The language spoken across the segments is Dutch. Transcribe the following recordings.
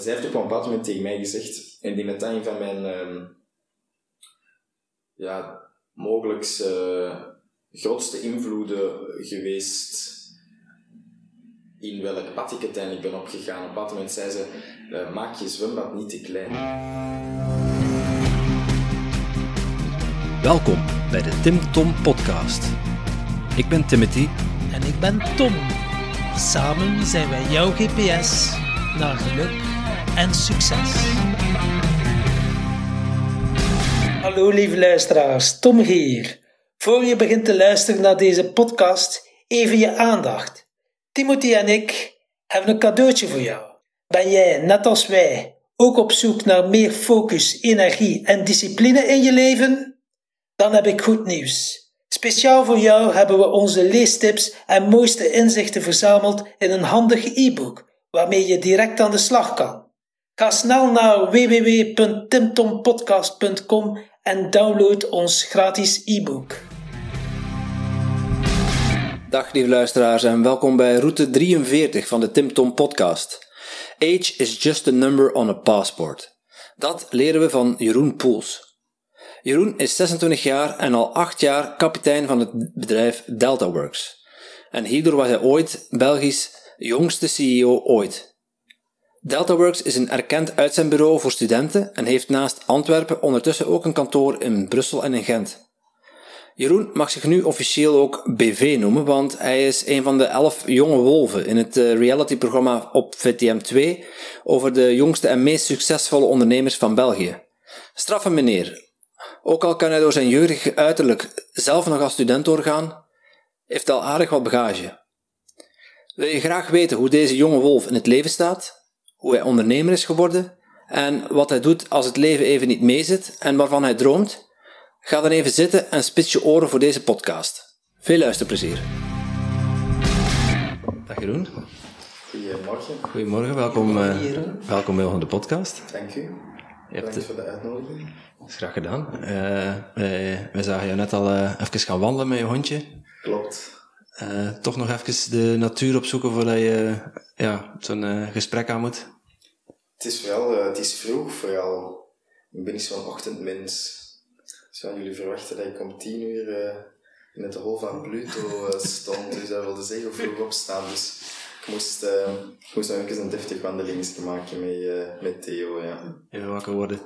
Maar zij heeft op een bepaald moment tegen mij gezegd, en ik denk dat dat een van mijn ehm, ja, mogelijk eh, grootste invloeden geweest in welk pad ik uiteindelijk ben opgegaan. Op een bepaald moment zei ze, eh, maak je zwembad niet te klein. Welkom bij de Tim Tom Podcast. Ik ben Timothy. En ik ben Tom. Samen zijn wij jouw GPS naar geluk en succes. Hallo lieve luisteraars, Tom hier. Voor je begint te luisteren naar deze podcast, even je aandacht. Timothy en ik hebben een cadeautje voor jou. Ben jij, net als wij, ook op zoek naar meer focus, energie en discipline in je leven? Dan heb ik goed nieuws. Speciaal voor jou hebben we onze leestips en mooiste inzichten verzameld in een handig e-book, waarmee je direct aan de slag kan. Ga snel naar www.timtompodcast.com en download ons gratis e-book. Dag lieve luisteraars en welkom bij route 43 van de Tim Tom Podcast. Age is just a number on a passport. Dat leren we van Jeroen Poels. Jeroen is 26 jaar en al 8 jaar kapitein van het bedrijf DeltaWorks. En hierdoor was hij ooit Belgisch jongste CEO ooit. DeltaWorks is een erkend uitzendbureau voor studenten en heeft naast Antwerpen ondertussen ook een kantoor in Brussel en in Gent. Jeroen mag zich nu officieel ook BV noemen, want hij is een van de elf jonge wolven in het eh, realityprogramma op VTM2 over de jongste en meest succesvolle ondernemers van België. Straffe meneer, ook al kan hij door zijn jeugdig uiterlijk zelf nog als student doorgaan, heeft al aardig wat bagage. Wil je graag weten hoe deze jonge wolf in het leven staat, hoe hij ondernemer is geworden en wat hij doet als het leven even niet meezit en waarvan hij droomt? Ga dan even zitten en spits je oren voor deze podcast. Veel luisterplezier. Dag Jeroen. Goedemorgen. Goedemorgen, welkom, uh, welkom bij de podcast. Dank u. Bedankt voor de uitnodiging. Dat is graag gedaan. Uh, wij, wij, zagen jou net al uh, even gaan wandelen met je hondje. Klopt. Uh, toch nog even de natuur opzoeken voordat je ja, zo'n gesprek aan moet? Het is vooral, het is vroeg vooral. Ik ben niet zo'n ochtendmens. Zou jullie verwachten dat ik om tien uur in het hol van Pluto stond, dus dat wilde zeggen vroeg opstaan. Dus ik moest, ik moest nog even een deftig wandelingetje maken met, met Theo, ja. Even wakker worden.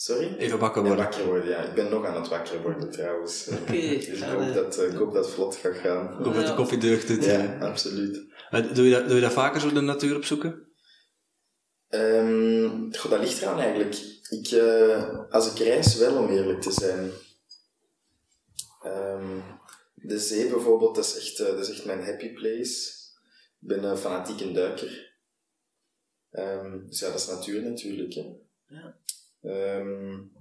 Sorry? Even wakker worden. Ja, wakker worden, ja. Ik ben nog aan het wakker worden trouwens. Oké. Okay, dus ik hoop, dat, ik hoop dat het vlot gaat gaan. Ik hoop dat de koffie deugd doet. Ja, absoluut. Doe je, dat, doe je dat vaker zo de natuur opzoeken? Um, goh, dat ligt eraan eigenlijk. Ik, uh, als ik reis wel, om eerlijk te zijn. Um, de zee bijvoorbeeld, dat is, echt, uh, dat is echt mijn happy place. Ik ben een fanatieke duiker. Um, dus ja, dat is natuur natuurlijk. Hè. Ja. Um,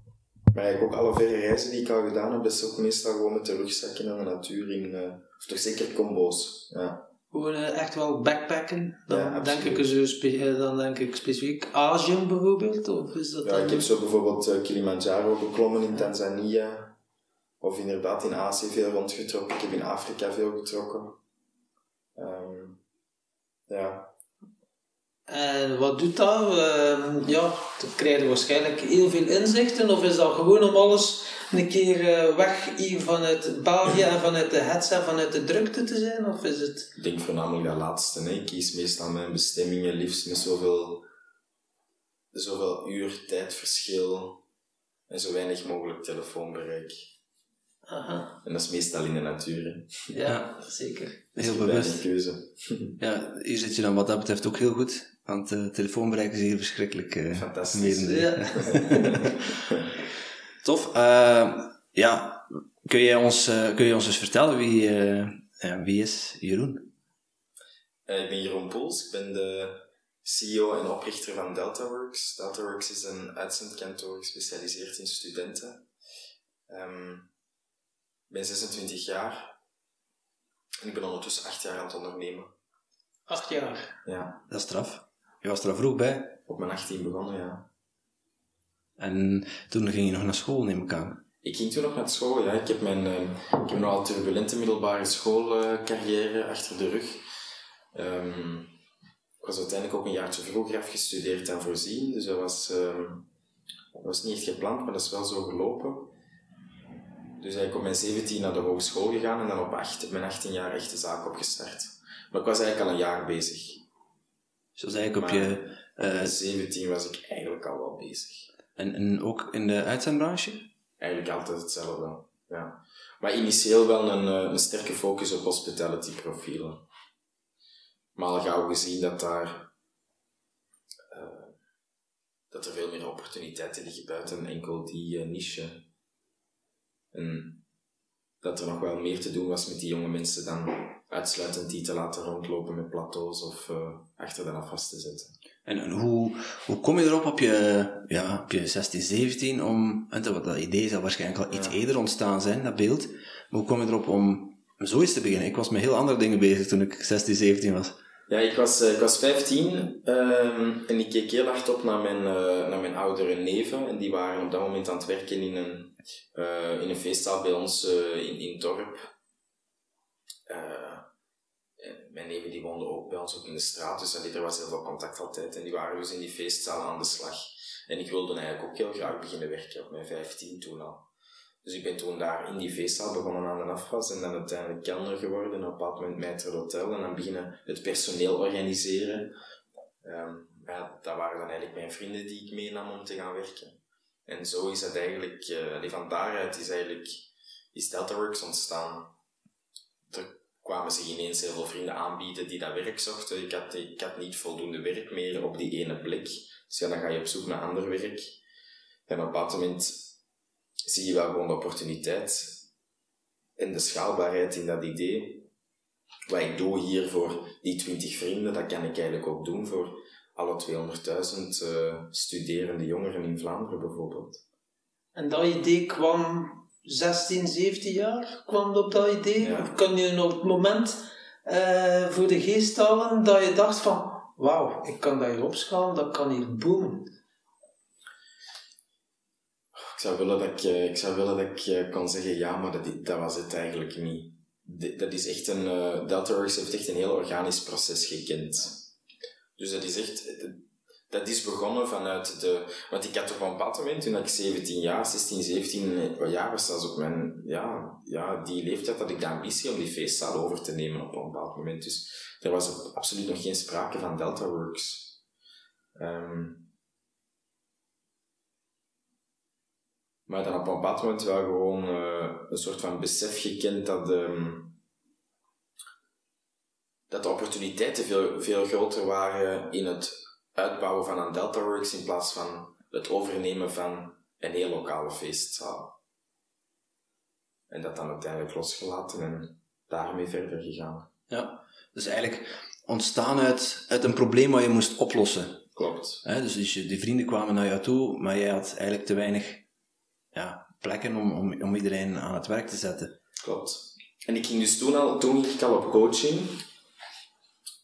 maar eigenlijk ook alle verre reizen die ik al gedaan heb, dat is ook meestal gewoon met de de natuur in, uh, of toch zeker combo's. Ja. Gewoon uh, echt wel backpacken? Dan, Ja, denk ik zo eh, dan denk ik specifiek Azië bijvoorbeeld? Of is dat Ja, dan... ik heb zo bijvoorbeeld uh, Kilimanjaro beklommen in Tanzania. Of inderdaad in Azië veel rondgetrokken. Ik heb in Afrika veel getrokken. Um, ja. En wat doet dat? Uh, ja, dan krijg je waarschijnlijk heel veel inzichten. Of is dat gewoon om alles een keer uh, weg hier vanuit België en vanuit de headset, vanuit de drukte te zijn? Of is het... Ik denk voornamelijk dat laatste. Hè. Ik kies meestal mijn bestemmingen liefst met zoveel, zoveel uur tijdverschil en zo weinig mogelijk telefoonbereik. Aha. En dat is meestal in de natuur. Hè. Ja, zeker. Heel bewust. keuze. Ja, hier zit je dan wat dat betreft ook heel goed. Want uh, telefoonbereik is hier verschrikkelijk. Uh, Fantastisch. Ja. Tof. Uh, ja, kun je, ons, uh, kun je ons eens vertellen wie, uh, wie is Jeroen? ik ben Jeroen Poels. Ik ben de CEO en oprichter van DeltaWorks. DeltaWorks is een uitzendkantoor gespecialiseerd in studenten. Um, ik ben 26 jaar. En ik ben ondertussen 8 jaar aan het ondernemen. Acht jaar? Ja. Dat is straf. Je was er al vroeg bij. Op mijn 18 begonnen, ja. En toen ging je nog naar school, neem ik aan. Ik ging toen nog naar school, ja. Ik heb mijn uh, ik heb nogal turbulente middelbare schoolcarrière achter de rug. Um, ik was uiteindelijk ook een jaartje vroeger afgestudeerd dan voorzien, dus dat was, ehm, dat was niet echt gepland, maar dat is wel zo gelopen. Dus ik op mijn 17 naar de hogeschool gegaan en dan op acht, mijn 18 jaar echt de zaak opgestart. Maar ik was eigenlijk al een jaar bezig. Zoals eigenlijk op je... Uh, 17 was ik eigenlijk al wel bezig. En, en ook in de uitzendbranche? Eigenlijk altijd hetzelfde, ja. Maar initieel wel een, eh, een sterke focus op hospitality profielen. Maar al gauw gezien dat daar uh, dat er veel meer opportuniteiten liggen buiten enkel die uh, niche. En dat er nog wel meer te doen was met die jonge mensen dan uitsluitend die te laten rondlopen met plateaus of uh, achter de vast te zetten. En, en, hoe, hoe kom je erop op je, ja, op je 16, 17 om, en dat, dat idee zal waarschijnlijk al iets eerder ontstaan zijn, dat beeld, maar hoe kom je erop om zoiets te beginnen? Ik was met heel andere dingen bezig toen ik 16, 17 was. Ja, ik was, uh, ik was 15 um, en ik keek heel hard op naar mijn, uh, naar mijn oudere neven. En die waren op dat moment aan het werken in een, uh, in een feestzaal bij ons in, in het dorp. Mijn neven die woonden ook bij ons ook in de straat, dus er was heel veel contact altijd. En die waren dus in die feestzaal aan de slag. En ik wilde eigenlijk ook heel graag beginnen werken op mijn 15 toen al. Dus ik ben toen daar in die feestzaal begonnen aan de afwas en dan uiteindelijk kelner geworden, op een bepaald moment mijter hotel en dan beginnen het personeel organiseren. Um, ja, dat waren dan eigenlijk mijn vrienden die ik meenam om te gaan werken. En zo is het eigenlijk, uh, van daaruit is eigenlijk is Deltaworks ontstaan. Kwamen zich ineens heel veel vrienden aanbieden die dat werk zochten. Ik had, ik had niet voldoende werk meer op die ene plek. Dus ja, dan ga je op zoek naar ander werk. En op een moment zie je wel gewoon de opportuniteit en de schaalbaarheid in dat idee. Wat ik doe hier voor die 20 vrienden, dat kan ik eigenlijk ook doen voor alle 200.000 uh, studerende jongeren in Vlaanderen bijvoorbeeld. En dat idee kwam 16, 17 jaar? Kwam op dat idee? Ja. Of kan je op het moment uh, voor de geest halen dat je dacht van wauw, ik kan dat hier opschalen, dat kan hier boomen? Ik zou willen dat ik, eh, ik, zou willen dat ik eh, kan zeggen ja, maar dat, dat was het eigenlijk niet. Dat is echt een, uh, Deltaworks heeft echt een heel organisch proces gekend. Dus dat is echt, dat is begonnen vanuit de, want ik had op een bepaald moment, toen ik 17 jaar, 16, 17 jaar was, dat op mijn, ja, ja, die leeftijd had ik de ambitie om die feestzaal over te nemen op een bepaald moment. Dus er was absoluut nog geen sprake van Deltaworks. Um, Maar dan op een bepaald moment wel gewoon uh, een soort van besef gekend dat, um, dat de opportuniteiten veel, veel groter waren in het uitbouwen van een Deltaworks in plaats van het overnemen van een heel lokale feestzaal. En dat dan uiteindelijk losgelaten en daarmee verder gegaan. Ja, dus eigenlijk ontstaan uit, uit een probleem wat je moest oplossen. Klopt. dus, dus die vrienden kwamen naar jou toe, maar jij had eigenlijk te weinig ja, plekken om, om, om iedereen aan het werk te zetten. Klopt. En ik ging dus toen al, toen ging ik al op coaching.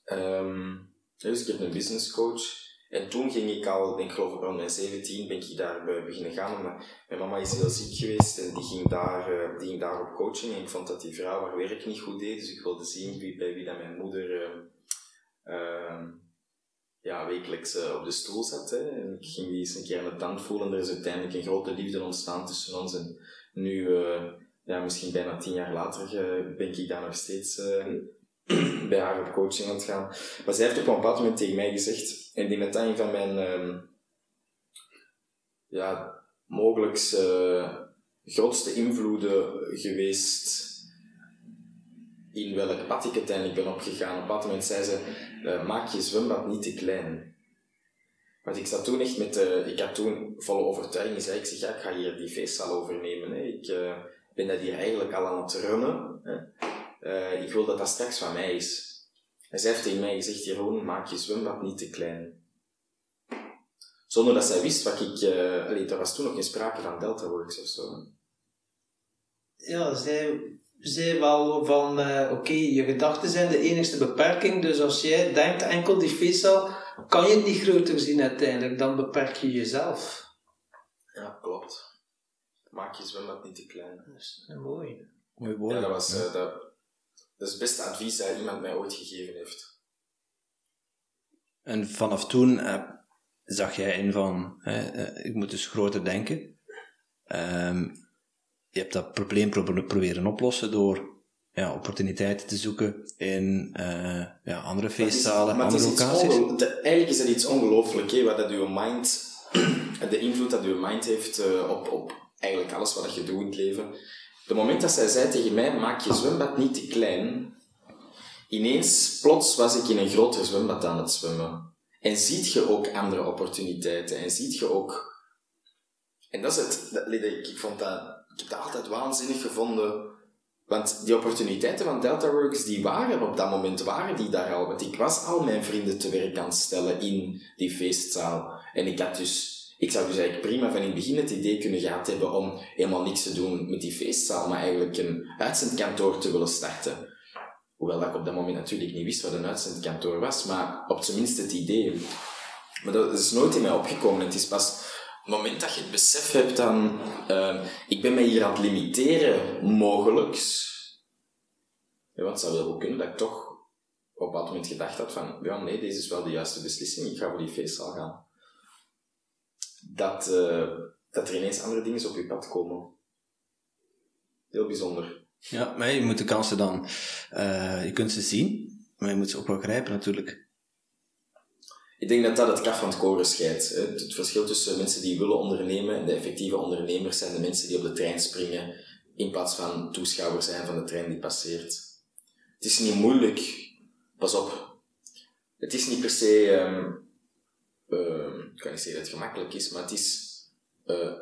Um, dus ik heb een business coach. En toen ging ik al, ik geloof rond mijn 17, ben ik daar beginnen gaan. Omdat mijn mama is heel ziek geweest en die ging, daar, uh, die ging daar op coaching. En ik vond dat die vrouw haar werk niet goed deed. Dus ik wilde zien wie, bij wie dat mijn moeder uh, ja, wekelijks op de stoel zat. Hè. En ik ging die eens een keer aan de tand voelen. Er is uiteindelijk een grote liefde ontstaan tussen ons. En nu, ja, misschien bijna tien jaar later, ben ik daar nog steeds bij haar op coaching aan het gaan. Maar zij heeft op een bepaald moment tegen mij gezegd, en dat dat een van mijn um, ja, mogelijk grootste invloeden geweest in welk pad ik uiteindelijk ben opgegaan. Op een bepaald moment zei ze, uh, maak je zwembad niet te klein. Want ik zat toen echt met, uh, ik had toen volle overtuiging zei ik zeg, ja, ik ga hier die feestzaal overnemen. Hè. Ik ben dat hier eigenlijk al aan het runnen. Hè. Ik wil dat dat straks van mij is. En zij heeft tegen mij gezegd, Jeroen, maak je zwembad niet te klein. Zonder dat zij wist wat ik, uh, allee, er was toen nog geen sprake van Delta Works of zo. Ja, zij zei wel van, uh, oké, je gedachten zijn de enigste beperking, dus als jij denkt enkel die feestzaal, kan je het niet groter zien uiteindelijk, dan beperk je jezelf. Ja, klopt. Maak je zwembad niet te klein. Dat is mooi. Mooi woord. Ja, dat, was, uh, dat, dat is het beste advies dat iemand mij ooit gegeven heeft. En vanaf toen eh, zag jij in van, eh, ik moet dus groter denken. Ehm, je hebt dat probleem pro- proberen oplossen door ja, opportuniteiten te zoeken in eh, ja, andere Dat feestzalen, maar andere locaties. de- eigenlijk is het iets ongelooflijk, hè, wat dat uw mind, de invloed dat uw mind heeft eh, op, op eigenlijk alles wat je doet in het leven. Het moment dat zij zei tegen mij, maak je zwembad niet te klein, ineens, plots was ik in een groter zwembad aan het zwemmen. En ziet je ook andere opportuniteiten, en ziet je ook... En dat is het, dat, ik vond dat, ik heb dat altijd waanzinnig gevonden, want die opportuniteiten van DeltaWorks, die waren op dat moment, waren die daar al. Want ik was al mijn vrienden te werk aan het stellen in die feestzaal. En ik had dus, ik zou dus eigenlijk prima van in het begin het idee kunnen gehad hebben om helemaal niks te doen met die feestzaal, maar eigenlijk een uitzendkantoor te willen starten. Hoewel dat ik op dat moment natuurlijk niet wist wat een uitzendkantoor was, maar op zijn minst het idee. Maar dat is nooit in mij opgekomen. Het is pas het moment dat je het besef hebt dan, eh, ik ben mij hier aan het limiteren, mogelijks. Ja, het zou wel kunnen dat ik toch op bepaald moment gedacht had van, ja nee, deze is wel de juiste beslissing, ik ga voor die feestzaal gaan. Dat, eh, dat er ineens andere dingen op je pad komen. Heel bijzonder. Ja, maar je moet de kansen dan, eh, je kunt ze zien, maar je moet ze ook wel grijpen natuurlijk. Ik denk dat dat het kaf van het koren scheidt. Het, verschil tussen mensen die willen ondernemen en de effectieve ondernemers zijn de mensen die op de trein springen in plaats van toeschouwer zijn van de trein die passeert. Het is niet moeilijk, pas op. Het is niet per se, ehm, ik kan niet zeggen dat het gemakkelijk is, maar het is, eh,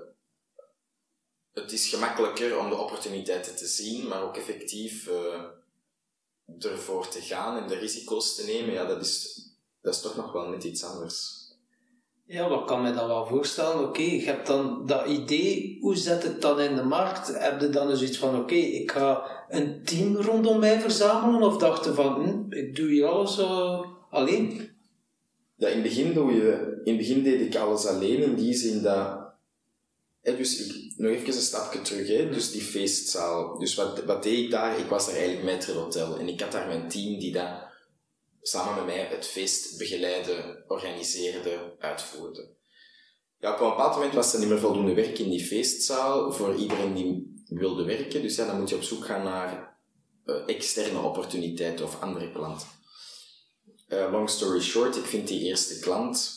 het is gemakkelijker om de opportuniteiten te zien, maar ook effectief eh, ervoor te gaan en de risico's te nemen. Ja, dat is, dat is toch nog wel net iets anders. Ja, wat kan me dan wel voorstellen? Oké, je hebt dan dat idee, hoe zet het dan in de markt? Heb je dan eens iets van, oké, ik ga een team rondom mij verzamelen? Of dacht je van, hm, ik doe hier alles eh, alleen? Ja, in het begin doe je, in het begin deed ik alles alleen in die zin dat, hè, dus ik, nog even een stapje terug, hè, dus die feestzaal. Dus wat, wat deed ik daar? Ik was daar eigenlijk met hotel en ik had daar mijn team die dat samen met mij het feest begeleide, organiseerde, uitvoerde. Ja, op een bepaald moment was er niet meer voldoende werk in die feestzaal voor iedereen die wilde werken. Dus ja, dan moet je op zoek gaan naar eh, externe opportuniteiten of andere klanten. Eh, long story short, ik vind die eerste klant,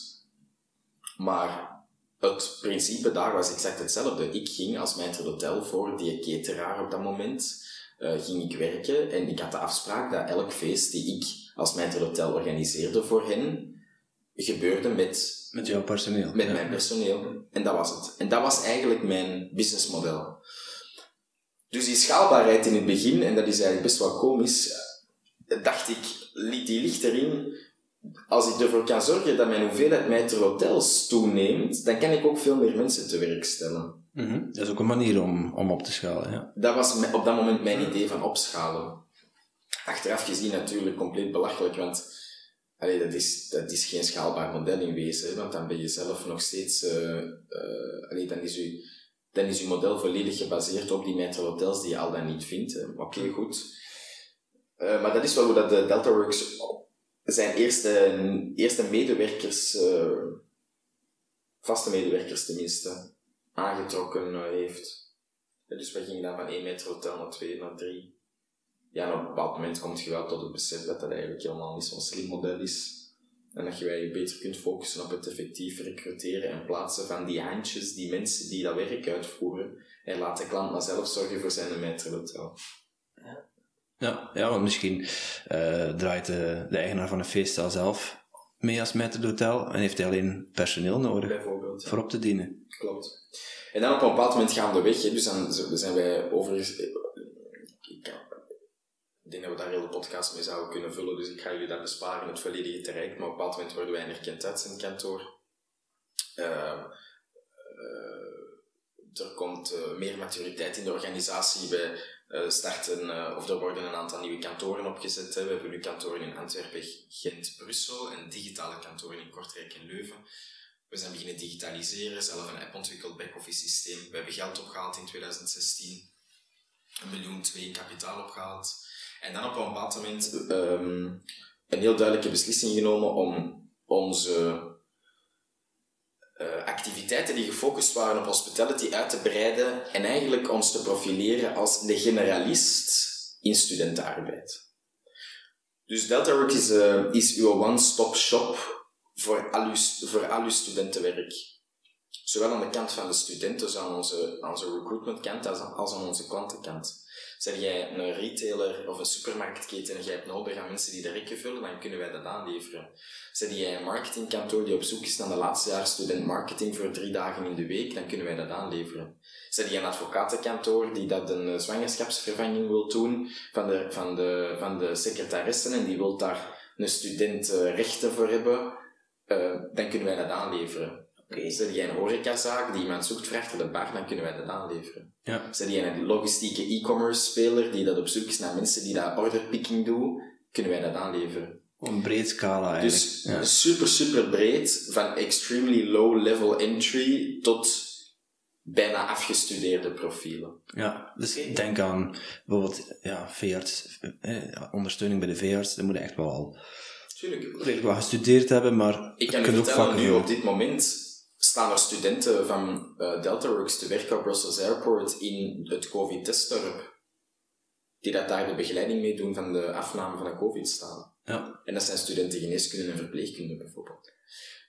maar het principe daar was exact hetzelfde. Ik ging als maître d'hôtel voor die cateraar op dat moment, eh, ging ik werken en ik had de afspraak dat elk feest die ik als maître d'hôtel organiseerde voor hen, gebeurde met Met jouw personeel. met Ja. mijn personeel. En dat was het. En dat was eigenlijk mijn businessmodel. Dus die schaalbaarheid in het begin, en dat is eigenlijk best wel komisch, eh, dacht ik, die ligt erin. Als ik ervoor kan zorgen dat mijn hoeveelheid meter hotels toeneemt, dan kan ik ook veel meer mensen te werk stellen. Mhm. Dat is ook een manier om, om op te schalen. Ja. Dat was op dat moment mijn idee van opschalen. Achteraf gezien natuurlijk compleet belachelijk, want allee, dat, is, dat is geen schaalbaar model in wezen, hè, want dan ben je zelf nog steeds... allee, dan, is u, dan is uw model volledig gebaseerd op die meter hotels die je al dan niet vindt. Oké, goed. Eh, maar dat is wel hoe dat de DeltaWorks zijn eerste, eerste medewerkers, eh, vaste medewerkers tenminste, aangetrokken eh, heeft. Dus we gingen dan van 1 meter hotel naar 2, naar 3. Ja, en op een bepaald moment komt je wel tot het besef dat dat eigenlijk helemaal niet zo'n slim model is. En dat je je beter kunt focussen op het effectief recruteren en plaatsen van die handjes, die mensen die dat werk uitvoeren. En laat de klant maar zelf zorgen voor zijn meter hotel. Ja, ja, want misschien eh, draait de, de eigenaar van een feestzaal zelf mee als maître d'hôtel en heeft hij alleen personeel nodig Bijvoorbeeld. voor op te dienen. Klopt. En dan op een bepaald moment gaan we weg, hè, dus dan zijn wij overigens... Ik, ik denk dat we daar heel de podcast mee zouden kunnen vullen, dus ik ga jullie dat besparen, het volledige traject, maar op een bepaald moment worden wij een erkend uitzendkantoor. Uh, er komt uh, meer maturiteit in de organisatie. Wij starten, uh, of er worden een aantal nieuwe kantoren opgezet. Hè. We hebben nu kantoren in Antwerpen, Gent, Brussel en digitale kantoren in Kortrijk en Leuven. We zijn beginnen digitaliseren, zelf een app ontwikkeld, back-office systeem. We hebben geld opgehaald in 2016, een miljoen twee kapitaal opgehaald. En dan op een bepaald moment um, een heel duidelijke beslissing genomen om onze uh, activiteiten die gefocust waren op hospitality uit te breiden en eigenlijk ons te profileren als de generalist in studentenarbeid. Dus DeltaWork is, uh, is uw one-stop shop voor al, uw, voor al uw studentenwerk. Zowel aan de kant van de studenten, dus aan onze, onze recruitment kant, als, als aan onze klantenkant. Zeg jij een retailer of een supermarktketen en jij hebt nodig aan mensen die de rekken vullen, dan kunnen wij dat aanleveren. Zeg jij een marketingkantoor die op zoek is naar de laatste jaar student marketing voor drie dagen in de week, dan kunnen wij dat aanleveren. Zeg je een advocatenkantoor die dat een zwangerschapsvervanging wil doen van de, van de, van de secretaressen en die wil daar een student eh, rechten voor hebben, uh, dan kunnen wij dat aanleveren. Okay. Zet jij een horecazaak die iemand zoekt voor achter de bar, dan kunnen wij dat aanleveren. Ja. Zet jij een logistieke e-commerce speler die dat op zoek is naar mensen die dat orderpicking doen, kunnen wij dat aanleveren. Een breed scala eigenlijk. Dus super, super breed, van extremely low level entry tot bijna afgestudeerde profielen. Ja, dus ik denk aan bijvoorbeeld ja, veearts, eh, ondersteuning bij de veearts, dat moet echt wel al Tuurlijk. redelijk wel gestudeerd hebben, maar ik kan je vertellen, nu op dit moment staan er studenten van uh, DeltaWorks te werken op Brussels Airport in het COVID-testdorp. Die dat daar de begeleiding mee doen van de afname van de COVID-staal. Ja. En dat zijn studenten geneeskunde en verpleegkunde bijvoorbeeld.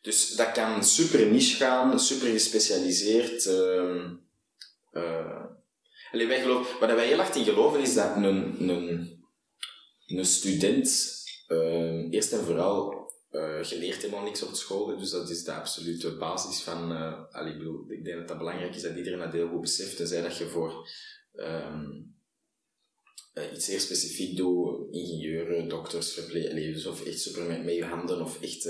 Dus dat kan super niche gaan, super gespecialiseerd. Uh, uh, wij geloven, wat wij heel hard in geloven is dat een, een, een student uh, eerst en vooral uh, je leert helemaal niks op school, dus dat is de absolute basis van... Uh, allee, ik, bedoel, ik denk dat dat belangrijk is dat iedereen dat heel goed beseft, tenzij dat je voor um, uh, iets zeer specifiek doet, ingenieuren, dokters, verpleegsters, of echt super met, met je handen, of echt...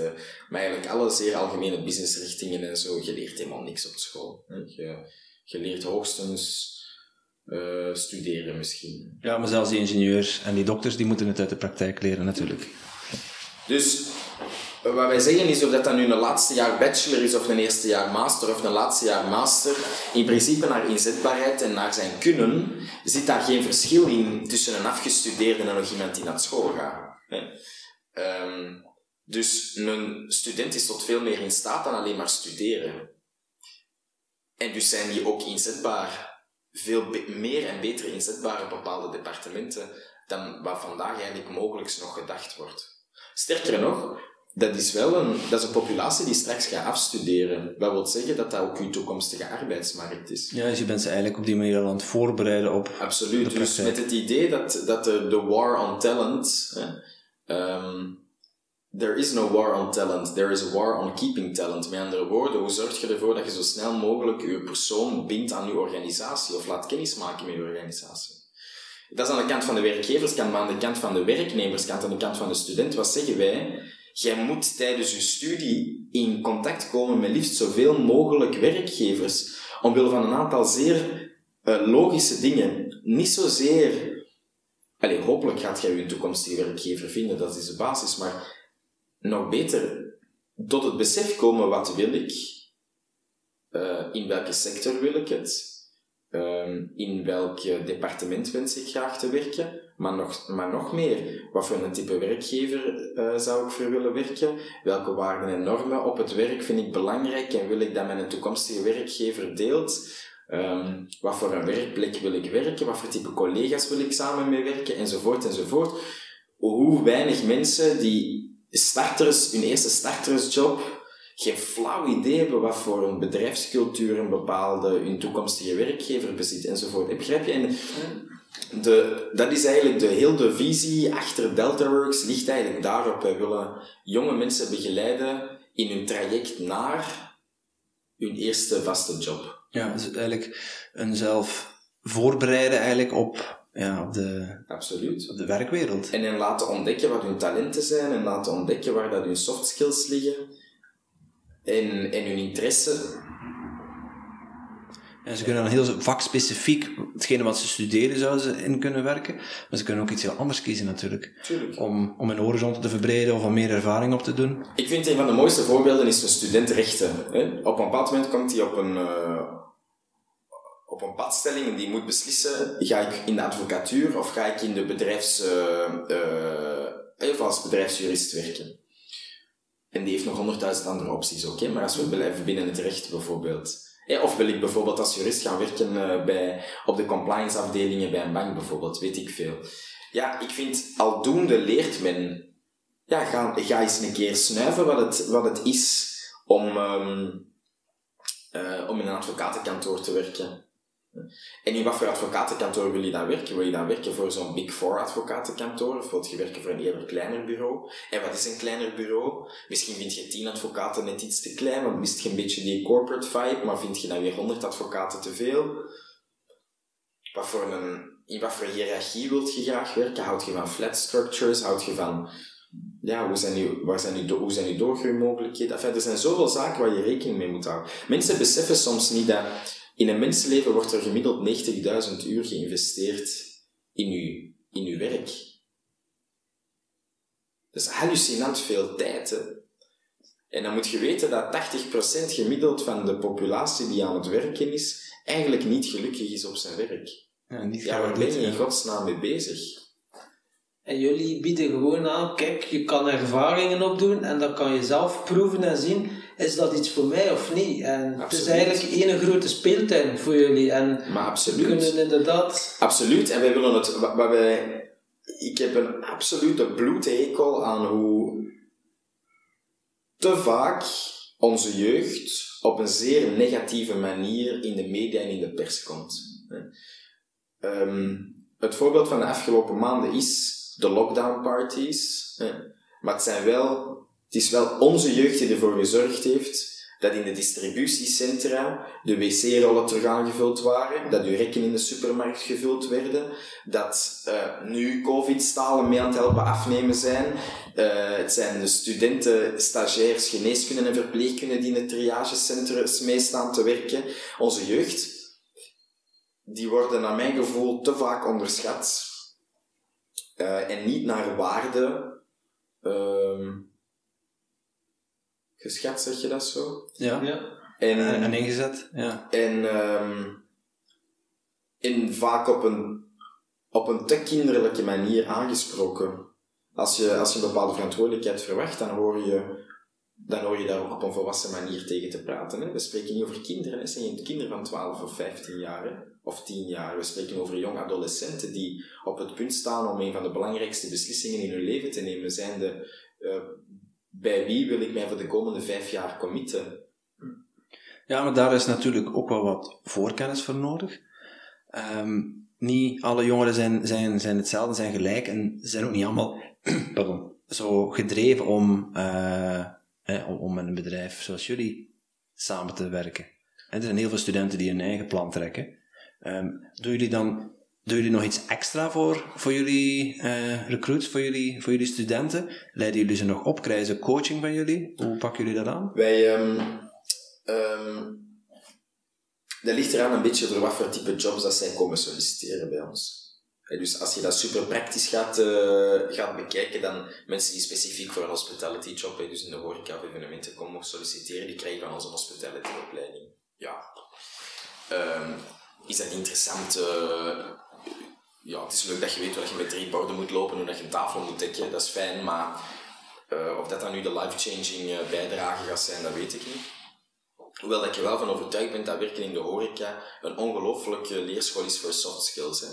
maar eigenlijk alle zeer algemene businessrichtingen en zo, je leert helemaal niks op school. Je, je leert hoogstens... studeren misschien. Ja, maar zelfs die ingenieurs en die dokters, die moeten het uit de praktijk leren natuurlijk. Dus wat wij zeggen is of dat dan nu een laatste jaar bachelor is of een eerste jaar master of een laatste jaar master, in principe naar inzetbaarheid en naar zijn kunnen, zit daar geen verschil in tussen een afgestudeerde en nog iemand die naar school gaat. Um, dus een student is tot veel meer in staat dan alleen maar studeren. En dus zijn die ook inzetbaar, veel meer en beter inzetbaar op bepaalde departementen dan wat vandaag eigenlijk mogelijk nog gedacht wordt. Sterker nog, dat is wel een, dat is een populatie die straks gaat afstuderen. Dat wil zeggen dat dat ook uw toekomstige arbeidsmarkt is. Ja, dus je bent ze eigenlijk op die manier al aan het voorbereiden op. Absoluut. Dus met het idee dat, dat de, de war on talent. Hè, um, there is no war on talent, there is a war on keeping talent. Met andere woorden, hoe zorg je ervoor dat je zo snel mogelijk je persoon bindt aan je organisatie of laat kennismaken met je organisatie? Dat is aan de kant van de werkgeverskant, maar aan de kant van de werknemerskant, aan de kant van de student, wat zeggen wij? Jij moet tijdens je studie in contact komen met liefst zoveel mogelijk werkgevers. Omwille van een aantal zeer uh, logische dingen. Niet zozeer... Allee, hopelijk gaat jij je toekomstige werkgever vinden, dat is de basis. Maar nog beter, tot het besef komen, wat wil ik? Uh, in welke sector wil ik het? Uh, in welk departement wens ik graag te werken? Maar nog, maar nog meer, wat voor een type werkgever uh, zou ik voor willen werken? Welke waarden en normen op het werk vind ik belangrijk en wil ik dat mijn toekomstige werkgever deelt? Um, wat voor een werkplek wil ik werken? Wat voor type collega's wil ik samen mee werken? Enzovoort, enzovoort. Hoe weinig mensen die starters, hun eerste startersjob, geen flauw idee hebben wat voor een bedrijfscultuur een bepaalde hun toekomstige werkgever bezit, enzovoort. Begrijp je? En de, dat is eigenlijk de heel de visie achter DeltaWorks ligt eigenlijk daarop. Wij willen jonge mensen begeleiden in hun traject naar hun eerste vaste job. Ja, dus eigenlijk een zelf voorbereiden eigenlijk op, ja, op, de, Absoluut. op de werkwereld. En hen laten ontdekken wat hun talenten zijn en laten ontdekken waar dat hun soft skills liggen en, en hun interesse en ze kunnen dan heel vakspecifiek, hetgene wat ze studeren, zouden ze in kunnen werken. Maar ze kunnen ook iets heel anders kiezen natuurlijk. Tuurlijk. Om, om hun horizonten te verbreden of om meer ervaring op te doen. Ik vind een van de mooiste voorbeelden is een studentrechten. Op een bepaald moment komt hij op een, uh, op een padstelling en die moet beslissen, ga ik in de advocatuur of ga ik in de bedrijfs, uh, uh, of als bedrijfsjurist werken. En die heeft nog honderdduizend andere opties, oké? Maar als we blijven binnen het recht bijvoorbeeld. Ja, of wil ik bijvoorbeeld als jurist gaan werken eh, bij, op de compliance afdelingen bij een bank bijvoorbeeld, weet ik veel. Ja, ik vind aldoende leert men. Ja, ga, ga eens een keer snuiven wat het, wat het is om, ehm, eh, om in een advocatenkantoor te werken. En in wat voor advocatenkantoor wil je dan werken? Wil je dan werken voor zo'n Big Four advocatenkantoor? Of wil je werken voor een eerder kleiner bureau? En wat is een kleiner bureau? Misschien vind je tien advocaten net iets te klein, want mist je een beetje die corporate vibe, maar vind je dan weer honderd advocaten te veel? Wat voor een, in wat voor hiërarchie wilt je graag werken? Houd je van flat structures? Houd je van ja, hoe zijn uw, waar zijn hoe zijn doorgroeimogelijkheden? Er zijn zoveel zaken waar je rekening mee moet houden. Mensen beseffen soms niet dat in een mensenleven wordt er gemiddeld 90.000 uur geïnvesteerd in uw, in uw werk. Dat is hallucinant veel tijd. Hè? En dan moet je weten dat 80% gemiddeld van de populatie die aan het werken is, eigenlijk niet gelukkig is op zijn werk. Ja, niet Ja, waar ben je in godsnaam mee bezig? En jullie bieden gewoon aan, kijk, je kan ervaringen opdoen en dan kan je zelf proeven en zien, is dat iets voor mij of niet? En het is eigenlijk één grote speeltuin voor jullie. En Maar we absoluut. kunnen inderdaad... Absoluut, en wij willen het, wat wij, ik heb een absolute bloedhekel aan hoe te vaak onze jeugd op een zeer negatieve manier in de media en in de pers komt. Ehm, het voorbeeld van de afgelopen maanden is de lockdown parties, maar het, zijn wel, het is wel onze jeugd die ervoor gezorgd heeft dat in de distributiecentra de wc-rollen terug aangevuld waren, dat uw rekken in de supermarkt gevuld werden, dat eh, nu covid-stalen mee aan het helpen afnemen zijn. Eh, het zijn de studenten, stagiairs, geneeskunde en verpleegkunde die in het triagecentra meestaan te werken. Onze jeugd, die worden naar mijn gevoel te vaak onderschat eh, en niet naar waarde ehm, geschat, zeg je dat zo? Ja. Ja. En, En, en ingezet, ja. en, ehm, en vaak op een, op een te kinderlijke manier aangesproken. Als je, als je een bepaalde verantwoordelijkheid verwacht, dan hoor je, dan hoor je daar ook op een volwassen manier tegen te praten. Hè? We spreken niet over kinderen, het zijn geen kinderen van 12 of 15 jaar, hè? of 10 jaar. We spreken over jonge adolescenten die op het punt staan om een van de belangrijkste beslissingen in hun leven te nemen. Zijn de, eh, bij wie wil ik mij voor de komende vijf jaar committen? Ja, maar daar is natuurlijk ook wel wat voorkennis voor nodig. Ehm, niet alle jongeren zijn, zijn, zijn hetzelfde, zijn gelijk en zijn ook niet allemaal pardon, zo gedreven om, eh, om, om met een bedrijf zoals jullie samen te werken. En er zijn heel veel studenten die hun eigen plan trekken. Ehm, doen jullie dan doen jullie nog iets extra voor, voor jullie eh, recruits, voor jullie, voor jullie studenten? Leiden jullie ze nog op? Krijgen ze coaching van jullie? Hoe pakken jullie dat aan? Wij, ehm ehm, dat ligt eraan een beetje voor wat voor type jobs dat zij komen solliciteren bij ons. Hè, Dus als je dat super praktisch gaat, eh, gaat bekijken, dan mensen die specifiek voor een hospitality job, dus in de horeca evenementen komen solliciteren, die krijgen van onze hospitality opleiding. Ja. Ehm, is dat interessant? eh, ja, het is leuk dat je weet dat je met drie borden moet lopen, hoe dat je een tafel moet dekken, dat is fijn, maar eh, of dat dan nu de life-changing eh, bijdrage gaat zijn, dat weet ik niet. Hoewel dat er wel van overtuigd ben dat werken in de horeca een ongelooflijke leerschool is voor soft skills. Hè.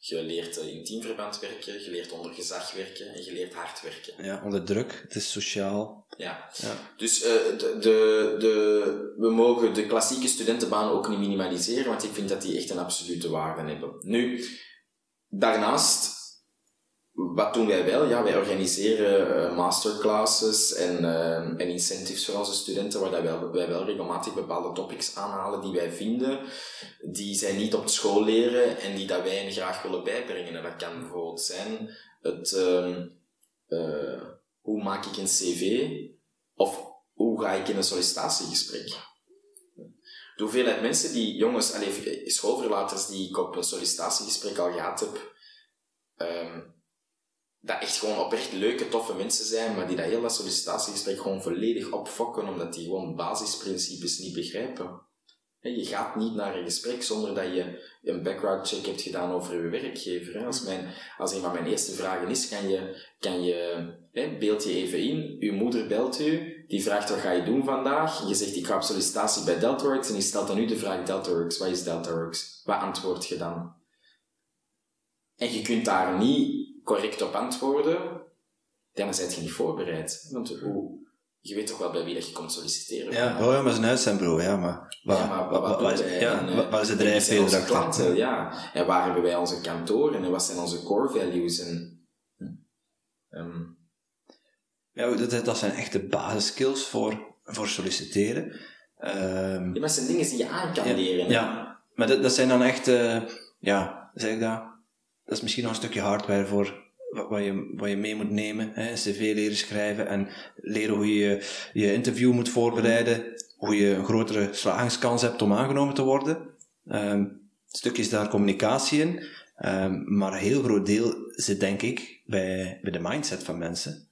Je leert eh, in teamverband werken, je leert onder gezag werken en je leert hard werken. Ja, onder druk, het is sociaal. Ja. Ja. Dus eh, de, de, de, we mogen de klassieke studentenbanen ook niet minimaliseren, want ik vind dat die echt een absolute waarde hebben. Nu, daarnaast, wat doen wij wel? Ja, wij organiseren eh, masterclasses en, eh, en incentives voor onze studenten, waar dat wij, wij wel regelmatig bepaalde topics aanhalen die wij vinden, die zij niet op school leren en die dat wij hen graag willen bijbrengen. En dat kan bijvoorbeeld zijn het... ehm, eh, hoe maak ik een cv? Of hoe ga ik in een sollicitatiegesprek? De hoeveelheid mensen die, jongens, allee, schoolverlaters die ik op een sollicitatiegesprek al gehad heb, ehm, dat echt gewoon oprecht leuke, toffe mensen zijn, maar die dat heel dat sollicitatiegesprek gewoon volledig opfokken, omdat die gewoon basisprincipes niet begrijpen. Je gaat niet naar een gesprek zonder dat je een background check hebt gedaan over je werkgever. Als, mijn, als een van mijn eerste vragen is, kan je, kan je beeld je even in, uw moeder belt u die vraagt wat ga je doen vandaag. Je zegt ik ga op sollicitatie bij Deltaworks en die stelt dan nu de vraag Deltaworks, wat is Deltaworks? Wat antwoord je dan? En je kunt daar niet correct op antwoorden, dan ben je niet voorbereid. Want hoe, je weet toch wel bij wie dat je komt solliciteren. Ja, oh ja maar zijn uitzendbureau, ja, maar... Wat, Ja, maar wat, wat, wat is, doen wij? ja, En, eh, wat- wat is de zijn drijfveer klanten, ja. En waar hebben wij onze kantoren en wat zijn onze core values? En, ehm, Ja, dat, dat zijn echte basisskills voor, voor solliciteren. Ehm, ja, maar het zijn dingen die je aan kan ja, leren. hè. ja, maar dat, dat zijn dan echt, eh, ja, zeg ik dat? Dat is misschien nog een stukje hardware voor wat, je, wat je mee moet nemen. Hè? Cv leren schrijven en leren hoe je je interview moet voorbereiden. Hoe je een grotere slagingskans hebt om aangenomen te worden. Ehm stukje is daar communicatie in. Ehm, maar een heel groot deel zit denk ik bij, bij de mindset van mensen.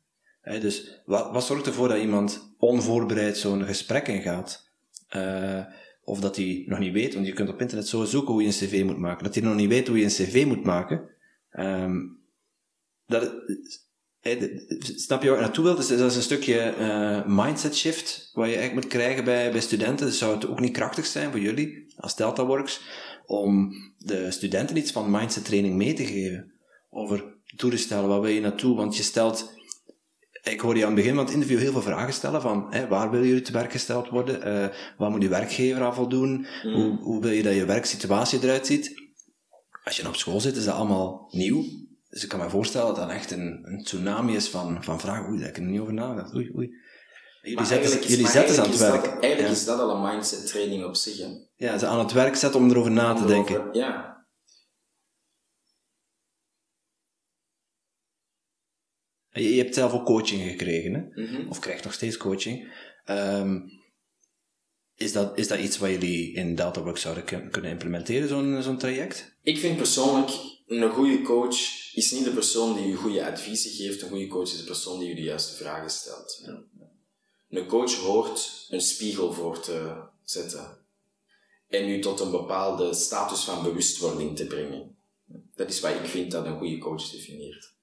Dus wat, wat zorgt ervoor dat iemand onvoorbereid zo'n gesprek ingaat? Eh, of dat hij nog niet weet, want je kunt op internet zo zoeken hoe je een cv moet maken. Dat hij nog niet weet hoe je een cv moet maken. Ehm, dat, eh, snap je waar ik naartoe wil? Dus dat is een stukje eh, mindset shift wat je eigenlijk moet krijgen bij, bij studenten. Dus zou het ook niet krachtig zijn voor jullie als DeltaWorks om de studenten iets van mindset training mee te geven? Over toestellen, waar wil je naartoe? Want je stelt ik hoorde je aan het begin van het interview heel veel vragen stellen van hè, waar wil je te werk gesteld worden? Eh, waar moet je werkgever aan voldoen? Hoe, hoe wil je dat je werksituatie eruit ziet? Als je op school zit, is dat allemaal nieuw. Dus ik kan me voorstellen dat dat echt een, een tsunami is van, van vragen. Oei, daar heb ik er niet over nagedacht. Oei, oei. Jullie Maar zetten, is- jullie zetten ze aan het werk. dat- eigenlijk ja. is dat al een mindset training op zich. hè. ja, ze aan het werk zetten om erover na te denken. Ja. Je, je hebt zelf ook coaching gekregen, hè? Mhm. of krijgt nog steeds coaching. Ehm, is, dat, is dat iets wat jullie in DeltaWorks zouden kun- kunnen implementeren, zo'n zo'n traject? Ik vind persoonlijk, een goede coach is niet de persoon die je goede adviezen geeft. Een goede coach is de persoon die je de juiste vragen stelt. Een coach hoort een spiegel voor te zetten. En u tot een bepaalde status van bewustwording te brengen. Dat is wat ik vind dat een goede coach definieert.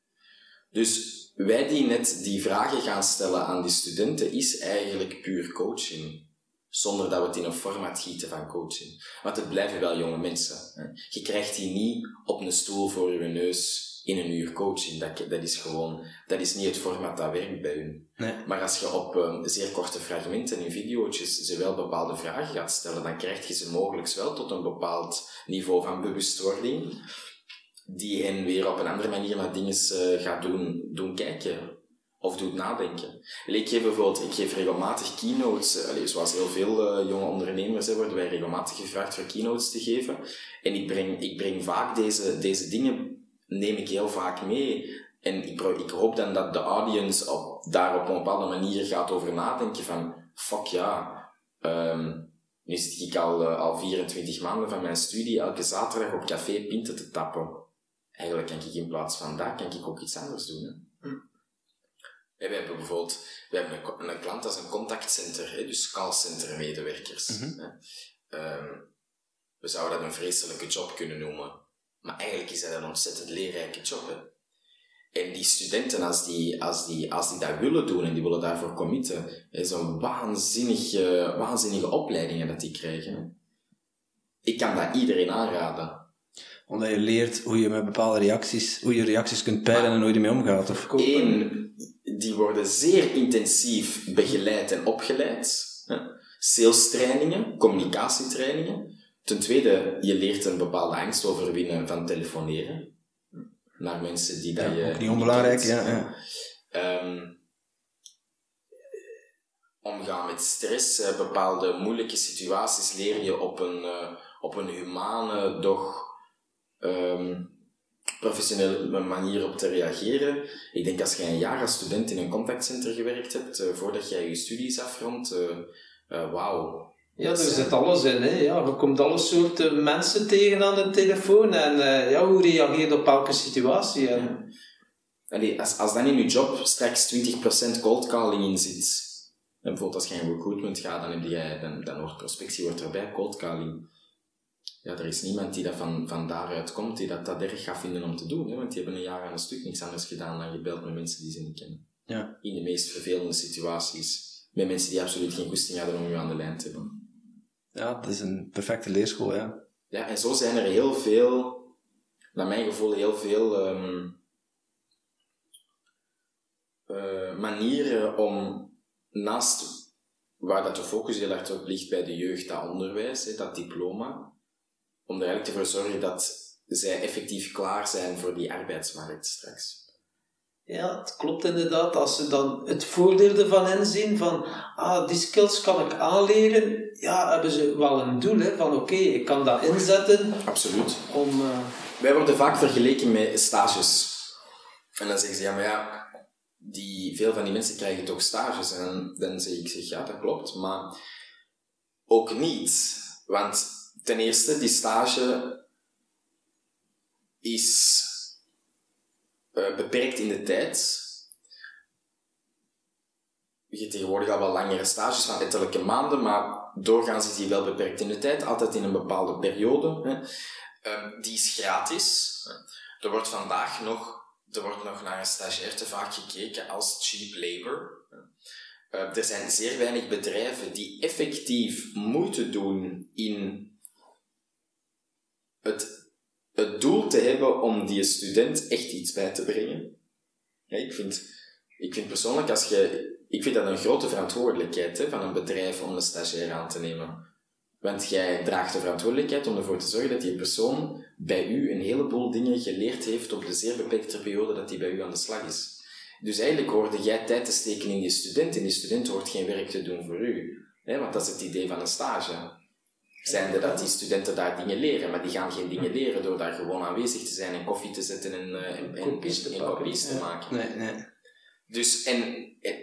Dus wij die net die vragen gaan stellen aan die studenten, is eigenlijk puur coaching. Zonder dat we het in een format gieten van coaching. Want het blijven wel jonge mensen. hè. Je krijgt die niet op een stoel voor je neus in een uur coaching. Dat, dat is gewoon, dat is niet het format dat werkt bij hun. Nee. Maar als je op eh, zeer korte fragmenten in video's ze wel bepaalde vragen gaat stellen, dan krijg je ze mogelijk wel tot een bepaald niveau van bewustwording, die hen weer op een andere manier naar dingen eh, gaat doen, doen kijken. Of doet nadenken. Ik geef bijvoorbeeld, ik geef regelmatig keynotes, eh, allee, zoals heel veel eh, jonge ondernemers hè, worden wij regelmatig gevraagd voor keynotes te geven. En ik breng, ik breng vaak deze, deze dingen, neem ik heel vaak mee. En ik, ik hoop dan dat de audience op, daar op een bepaalde manier gaat over nadenken van, fuck ja, ehm, nu zit ik al, al 24 maanden van mijn studie elke zaterdag op café pinten te tappen. Eigenlijk kan ik in plaats van dat, kan ik ook iets anders doen. Hè? En we hebben bijvoorbeeld we hebben een, een klant als een contactcenter, hè, dus callcenter medewerkers. hè. Ehm, we zouden dat een vreselijke job kunnen noemen. Maar eigenlijk is dat een ontzettend leerrijke job. Hè. En die studenten, als die, als, die, als die dat willen doen en die willen daarvoor committen, is een waanzinnig, eh, waanzinnige opleidingen dat die krijgen. hè. Ik kan dat iedereen aanraden. Omdat je leert hoe je met bepaalde reacties, hoe je reacties kunt peilen en hoe je ermee omgaat. Of, Eén, die worden zeer intensief begeleid en opgeleid. hè. Sales trainingen, communicatietrainingen. Ten tweede, je leert een bepaalde angst overwinnen van telefoneren. Naar mensen die dat ja, je... ook niet onbelangrijk, ja. ja. Ehm, omgaan met stress, eh, bepaalde moeilijke situaties leer je op een, eh, op een humane, doch ehm, professionele manier op te reageren. Ik denk als jij een jaar als student in een contactcenter gewerkt hebt, eh, voordat jij je studies afrondt, eh, eh, wauw. Ja, er zit alles in. Hè. Ja, je komt alle soorten mensen tegen aan de telefoon en ja, hoe reageer je op elke situatie. En, Allee, als, als dan in je job straks 20% cold calling in zit, en bijvoorbeeld als je in recruitment gaat, dan, heb jij, dan, dan hoort prospectie wordt erbij, cold calling. Ja, er is niemand die dat van, van daaruit komt, die dat, dat erg gaat vinden om te doen, hè, want die hebben een jaar aan een stuk niks anders gedaan dan gebeld met mensen die ze niet kennen. Ja. In de meest vervelende situaties met mensen die absoluut geen goesting hadden om je aan de lijn te hebben. Ja, dat is een perfecte leerschool, ja. Ja, en zo zijn er heel veel, naar mijn gevoel, heel veel ehm, eh, manieren om naast waar dat de focus heel erg op ligt bij de jeugd, dat onderwijs, hè, dat diploma, om er eigenlijk voor te zorgen dat zij effectief klaar zijn voor die arbeidsmarkt straks. Ja, het klopt inderdaad. Als ze dan het voordeel ervan inzien, van ah, die skills kan ik aanleren, ja, hebben ze wel een doel, hè, van oké, ik kan dat inzetten Absoluut. om... eh, Wij worden vaak vergeleken met stages. En dan zeggen ze, ja, maar ja, die, veel van die mensen krijgen toch stages. En dan zeg ik, zeg, ja, dat klopt, maar ook niet. Want ten eerste, die stage is eh, beperkt in de tijd. Je hebt tegenwoordig al wel langere stages van ettelijke maanden, maar doorgaans is die wel beperkt in de tijd, altijd in een bepaalde periode. Hè. Ehm, die is gratis. Er wordt vandaag nog, er wordt nog naar een stagiair te vaak gekeken als cheap labor. Eh, er zijn zeer weinig bedrijven die effectief moeite doen in het, het doel te hebben om die student echt iets bij te brengen. Ik, vind, ik vind persoonlijk, als je, ik vind dat een grote verantwoordelijkheid hè, van een bedrijf om een stagiair aan te nemen. Want jij draagt de verantwoordelijkheid om ervoor te zorgen dat die persoon bij u een heleboel dingen geleerd heeft op de zeer beperkte periode dat hij bij u aan de slag is. Dus eigenlijk hoorde jij tijd te steken in die student en die student hoort geen werk te doen voor u. Hè, want dat is het idee van een stage. Zijnde dat die studenten daar dingen leren, maar die gaan geen dingen leren door daar gewoon aanwezig te zijn en koffie te zetten en, eh, en, en, Kopies te en pakken, kopies te ja. maken. Nee, nee. Dus, en, en,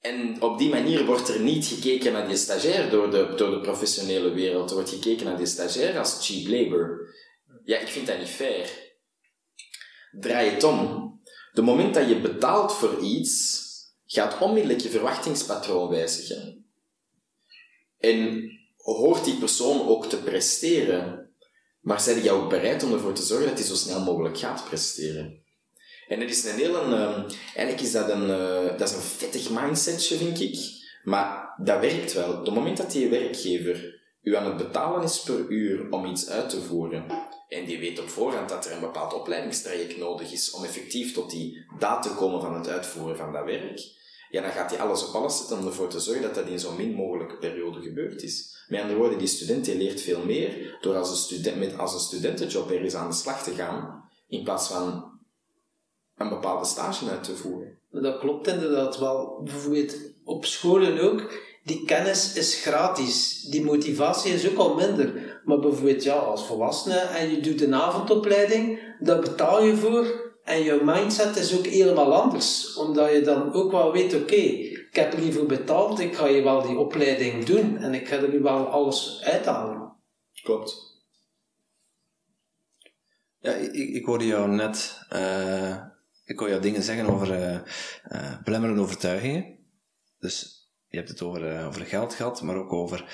en op die manier wordt er niet gekeken naar die stagiair door de, door de professionele wereld. Er wordt gekeken naar die stagiair als cheap labor. Ja, ik vind dat niet fair. Draai het om. De moment dat je betaalt voor iets, gaat onmiddellijk je verwachtingspatroon wijzigen. En hoort die persoon ook te presteren, maar zijn die ook bereid om ervoor te zorgen dat hij zo snel mogelijk gaat presteren? En het is een hele, ehm, eigenlijk is dat een, eh, dat is een vettig mindsetje, vind ik. Maar dat werkt wel. Op het moment dat die werkgever u aan het betalen is per uur om iets uit te voeren, en die weet op voorhand dat er een bepaald opleidingstraject nodig is om effectief tot die daad te komen van het uitvoeren van dat werk, ja, dan gaat hij alles op alles zetten om ervoor te zorgen dat dat in zo min mogelijke periode gebeurd is. Met andere woorden, die student leert veel meer door als een, student, met, als een studentenjob ergens aan de slag te gaan, in plaats van een bepaalde stage uit te voeren. Dat klopt inderdaad wel. Bijvoorbeeld op scholen ook. Die kennis is gratis. Die motivatie is ook al minder. Maar bijvoorbeeld ja, als volwassene en je doet een avondopleiding, daar betaal je voor. En je mindset is ook helemaal anders. Omdat je dan ook wel weet, oké, ik heb er betaald, ik ga je wel die opleiding doen. En ik ga er nu wel alles uithalen. Klopt. Ja, ik, ik hoorde jou net, eh, ik hoorde jou dingen zeggen over eh, belemmerende overtuigingen. Dus je hebt het over, over geld gehad, maar ook over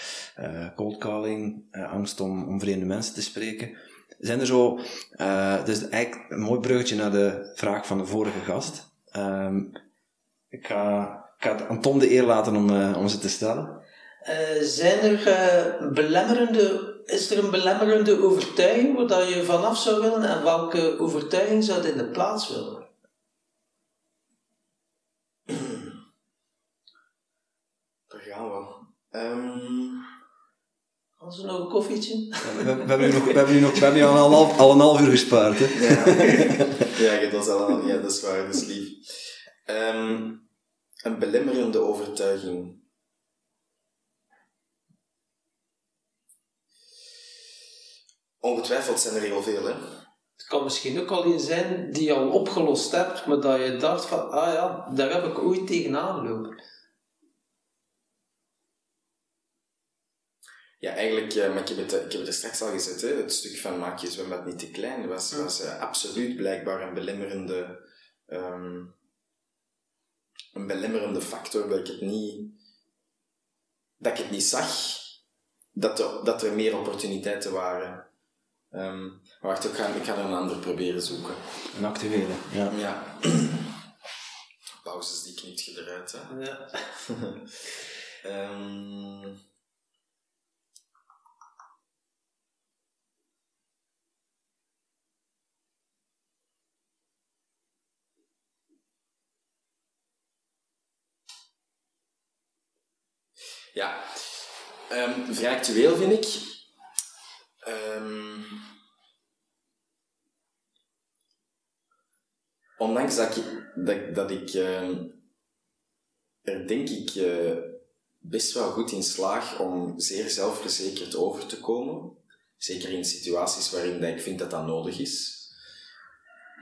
cold calling, angst om, om vreemde mensen te spreken. Zijn er zo, eh dus eigenlijk een mooi bruggetje naar de vraag van de vorige gast. Ehm, ik, ga, ik ga het aan Tom de eer laten om, eh, om ze te stellen. Eh, zijn er eh, belemmerende, is er een belemmerende overtuiging waar dat je vanaf zou willen en welke overtuiging zou je in de plaats willen? Daar gaan we. Ehm, Als we nog een koffietje? We, we hebben nu nog, we hebben nu nog, we hebben nu al een half, al een half uur gespaard. Hè? ja, ja, dat is, al, ja, dat is waar, dat is lief. Ehm, een belemmerende overtuiging. Ongetwijfeld zijn er heel veel, hè. Het kan misschien ook al een zijn die je al opgelost hebt, maar dat je dacht van, ah ja, daar heb ik ooit tegenaan gelopen. Ja, eigenlijk, eh, maar ik heb, het, ik heb het er straks al gezet, hè, het stuk van maak je zwembad niet te klein was, was eh, absoluut blijkbaar een belemmerende, ehm, een belemmerende factor dat ik het niet, dat ik het niet zag, dat er, dat er meer opportuniteiten waren. Ehm, maar wacht, ik ga, ik ga er een ander proberen zoeken. Een actuele. Ja. Ja. pauzes die knipt je eruit, hè. Ja. Ehm, Ja, Ehm, vrij actueel vind ik. Ehm, ondanks dat ik, dat, ik ehm, er denk ik eh, best wel goed in slaag om zeer zelfverzekerd over te komen. Zeker in situaties waarin dat ik vind dat dat nodig is.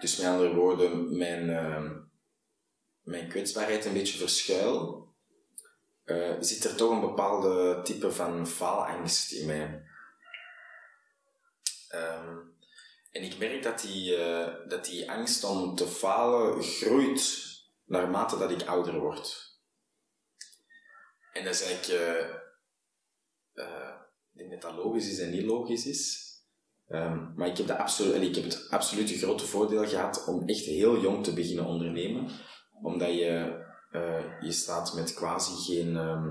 Dus met andere woorden, mijn, mijn kwetsbaarheid een beetje verschuil. Eh, zit er toch een bepaalde type van faalangst in mij. Ehm, en ik merk dat die, eh, dat die angst om te falen groeit naarmate dat ik ouder word. En eigenlijk, eh, eh, ik denk dat dat logisch is en niet logisch is. Ehm, maar ik heb, de absolu- ik heb het absolute grote voordeel gehad om echt heel jong te beginnen ondernemen. Omdat je, eh, je staat met quasi geen ehm,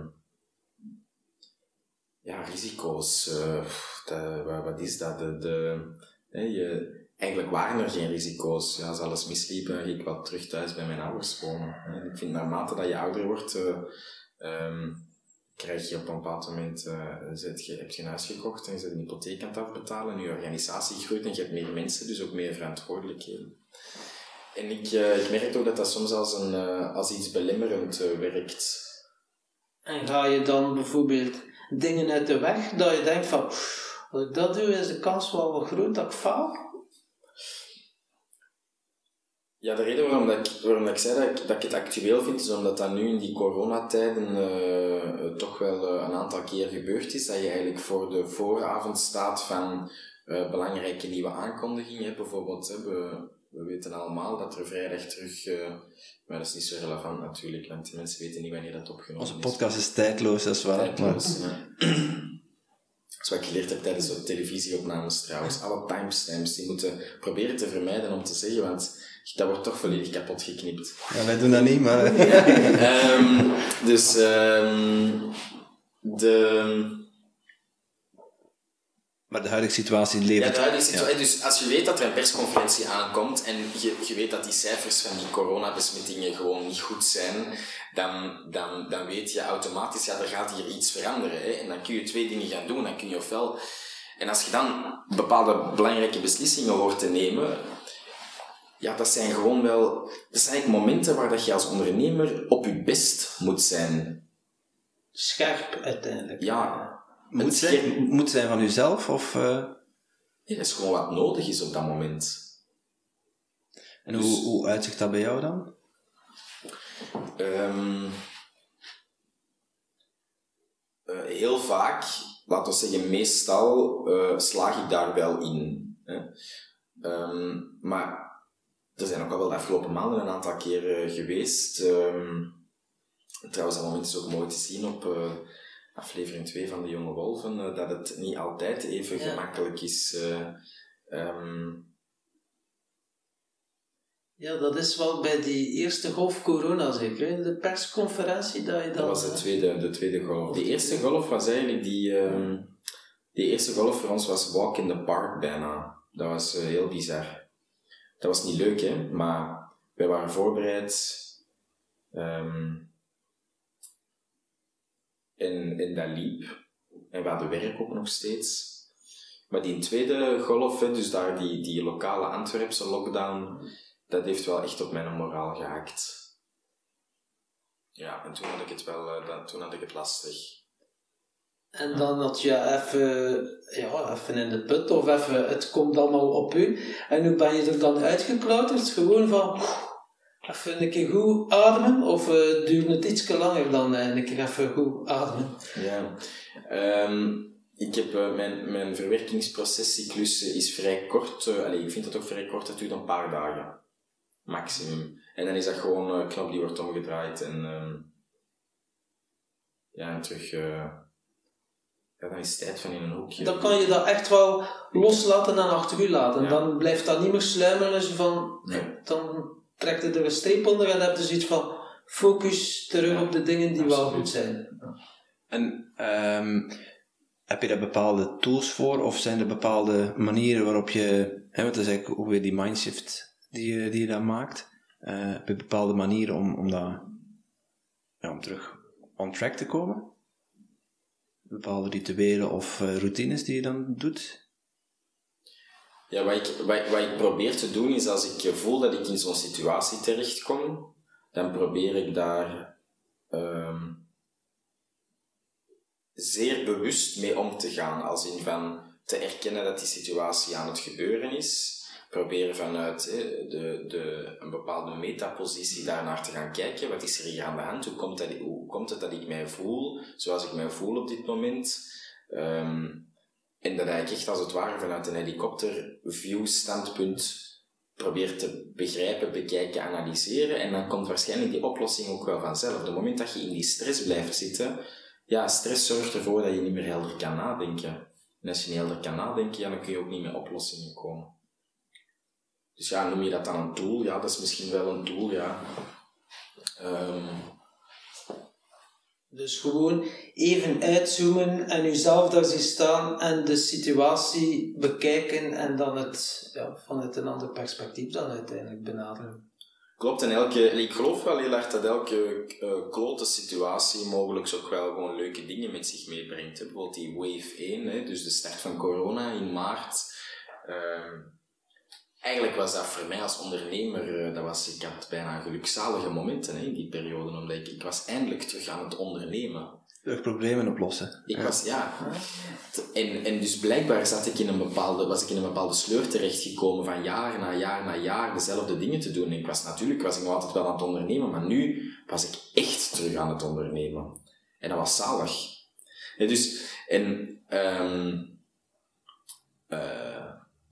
ja, risico's. eh, de- wat, wat is dat? De, de, je, eigenlijk waren er geen risico's. Ja, als alles misliep, ik wel terug thuis bij mijn ouders wonen. En ik vind naarmate dat je ouder wordt, eh, ehm, krijg je op een bepaald moment, je, heb je een huis gekocht en je zit een hypotheek aan het afbetalen en je organisatie groeit en je hebt meer mensen, dus ook meer verantwoordelijkheden. En ik, eh, ik merk ook dat dat soms als, een, eh, als iets belemmerend eh, werkt. En ga je dan bijvoorbeeld dingen uit de weg dat je denkt van, "Pff, als ik dat doe, is de kans wel wat groot dat ik faal? Ja, de reden waarom, dat ik, waarom dat ik zei dat ik, dat ik het actueel vind, is omdat dat nu in die coronatijden eh, toch wel een aantal keer gebeurd is. Dat je eigenlijk voor de vooravond staat van eh, belangrijke nieuwe aankondigingen. Bijvoorbeeld, hè, we, we weten allemaal dat er vrijdag terug... eh, maar dat is niet zo relevant natuurlijk, want die mensen weten niet wanneer dat opgenomen Onze is. podcast is tijdloos, dat is waar. maar- Tijdloos, ja. Dat is wat ik geleerd heb tijdens de televisieopnames trouwens. Alle timestamps, die moeten proberen te vermijden om te zeggen, want dat wordt toch volledig kapot geknipt. Ja, wij doen dat niet, maar... Ehm, dus ehm, de... Maar de huidige situatie Ja, levert... de huidige situatie, dus als je weet dat er een persconferentie aankomt en je, je weet dat die cijfers van die coronabesmettingen gewoon niet goed zijn, dan, dan, dan weet je automatisch, ja, er gaat hier iets veranderen. Hè? En dan kun je twee dingen gaan doen. Dan kun je ofwel... En als je dan bepaalde belangrijke beslissingen hoort te nemen, ja, dat zijn gewoon wel... Dat zijn eigenlijk momenten waar dat je als ondernemer op je best moet zijn. Scherp uiteindelijk. Ja, moet, zijn, moet zijn van uzelf, of... eh, Nee, dat is gewoon wat nodig is op dat moment. En hoe, hoe uitzicht dat bij jou dan? Ehm, eh, heel vaak, laten we zeggen meestal, eh, slaag ik daar wel in. Hè. Ehm, maar er zijn ook al wel de afgelopen maanden een aantal keren geweest. ehm, trouwens, dat moment is ook mooi te zien op aflevering 2 van De Jonge Wolven, eh, dat het niet altijd even Ja. gemakkelijk is. eh, ehm, Ja, dat is wel bij die eerste golf corona zeker. hè? De persconferentie dat je dan... Dat was de tweede, de tweede golf. De eerste golf was eigenlijk die... ehm die eerste golf voor ons was walk in the park bijna. Dat was eh, heel bizar. Dat was niet leuk, hè. Maar wij waren voorbereid. ehm, en, en dat liep. En we hadden werk ook nog steeds. Maar die tweede golf, dus daar die, die lokale Antwerpse lockdown, dat heeft wel echt op mijn moraal gehakt. Ja, en toen had ik het wel, eh, dat, toen had ik het lastig. En dan had je even, ja, even in de put of even, het komt allemaal op u. En hoe ben je er dan uitgeklauterd? Gewoon van, even een keer goed ademen? Of uh, duurde het iets langer dan eh, een keer even goed ademen? Ja. Ehm, ik heb eh, mijn, mijn verwerkingsprocescyclus eh, is vrij kort. eh, allee, ik vind dat ook vrij kort, dat duurt een paar dagen. Maximum. En dan is dat gewoon een knop die wordt omgedraaid en... ehm, ja, en terug... eh, ja, dan is het tijd van in een hoekje. Dan kan je dat echt wel loslaten en achter u laten. Ja. Dan blijft dat niet meer sluimeren. Van, Nee. Dan trekt er een streep onder en heb je zoiets van, focus terug op de dingen die wel goed zijn. En ehm, heb je daar bepaalde tools voor, of zijn er bepaalde manieren waarop je, hè, want dat is eigenlijk ook weer die mindshift die je, die je dan maakt, Eh, heb je bepaalde manieren om, om, dat, ja, om terug on track te komen? Bepaalde rituelen of eh, routines die je dan doet? Ja, wat ik, wat, wat ik probeer te doen is als ik voel dat ik in zo'n situatie terechtkom, dan probeer ik daar ehm, zeer bewust mee om te gaan. Als in van te erkennen dat die situatie aan het gebeuren is. Proberen vanuit de, de, een bepaalde metapositie daarnaar te gaan kijken. Wat is er hier aan de hand? Hoe komt, dat, hoe komt het dat ik mij voel zoals ik mij voel op dit moment? Ehm, en dat ik echt als het ware vanuit een helikopterview standpunt probeer te begrijpen, bekijken, analyseren. En dan komt waarschijnlijk die oplossing ook wel vanzelf. Op het moment dat je in die stress blijft zitten, ja, stress zorgt ervoor dat je niet meer helder kan nadenken. En als je niet helder kan nadenken, dan kun je ook niet met oplossingen komen. Dus ja, noem je dat dan een tool? Ja, dat is misschien wel een tool, ja. Ehm, Dus gewoon even uitzoomen en jezelf daar zien staan en de situatie bekijken en dan het ja, vanuit een ander perspectief dan uiteindelijk benaderen. Klopt, en elke, ik geloof wel heel erg dat elke uh, klote situatie mogelijk ook wel gewoon leuke dingen met zich meebrengt. Hè. Bijvoorbeeld die wave 1, hè, dus de start van corona in maart. Uh, eigenlijk was dat voor mij als ondernemer, uh, dat was, ik had bijna gelukzalige momenten hè, in die periode, omdat ik, ik was eindelijk terug aan het ondernemen. Terug problemen oplossen. Ik was, ja. En, en dus blijkbaar zat ik in een bepaalde, was ik in een bepaalde sleur terechtgekomen van jaar na jaar na jaar dezelfde dingen te doen. En ik was natuurlijk was ik nog altijd wel aan het ondernemen, maar nu was ik echt terug aan het ondernemen. En dat was zalig. En dus, en, um, uh,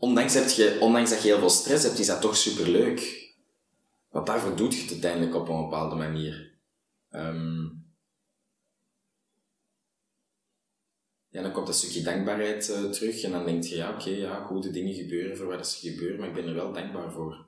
ondanks, heb je, ondanks dat je heel veel stress hebt, is dat toch superleuk. Want daarvoor doet je het uiteindelijk op een bepaalde manier. Um, ja, dan komt dat stukje dankbaarheid uh, terug en dan denk je, ja, oké, ja, goede dingen gebeuren voor wat ze gebeuren, maar ik ben er wel dankbaar voor.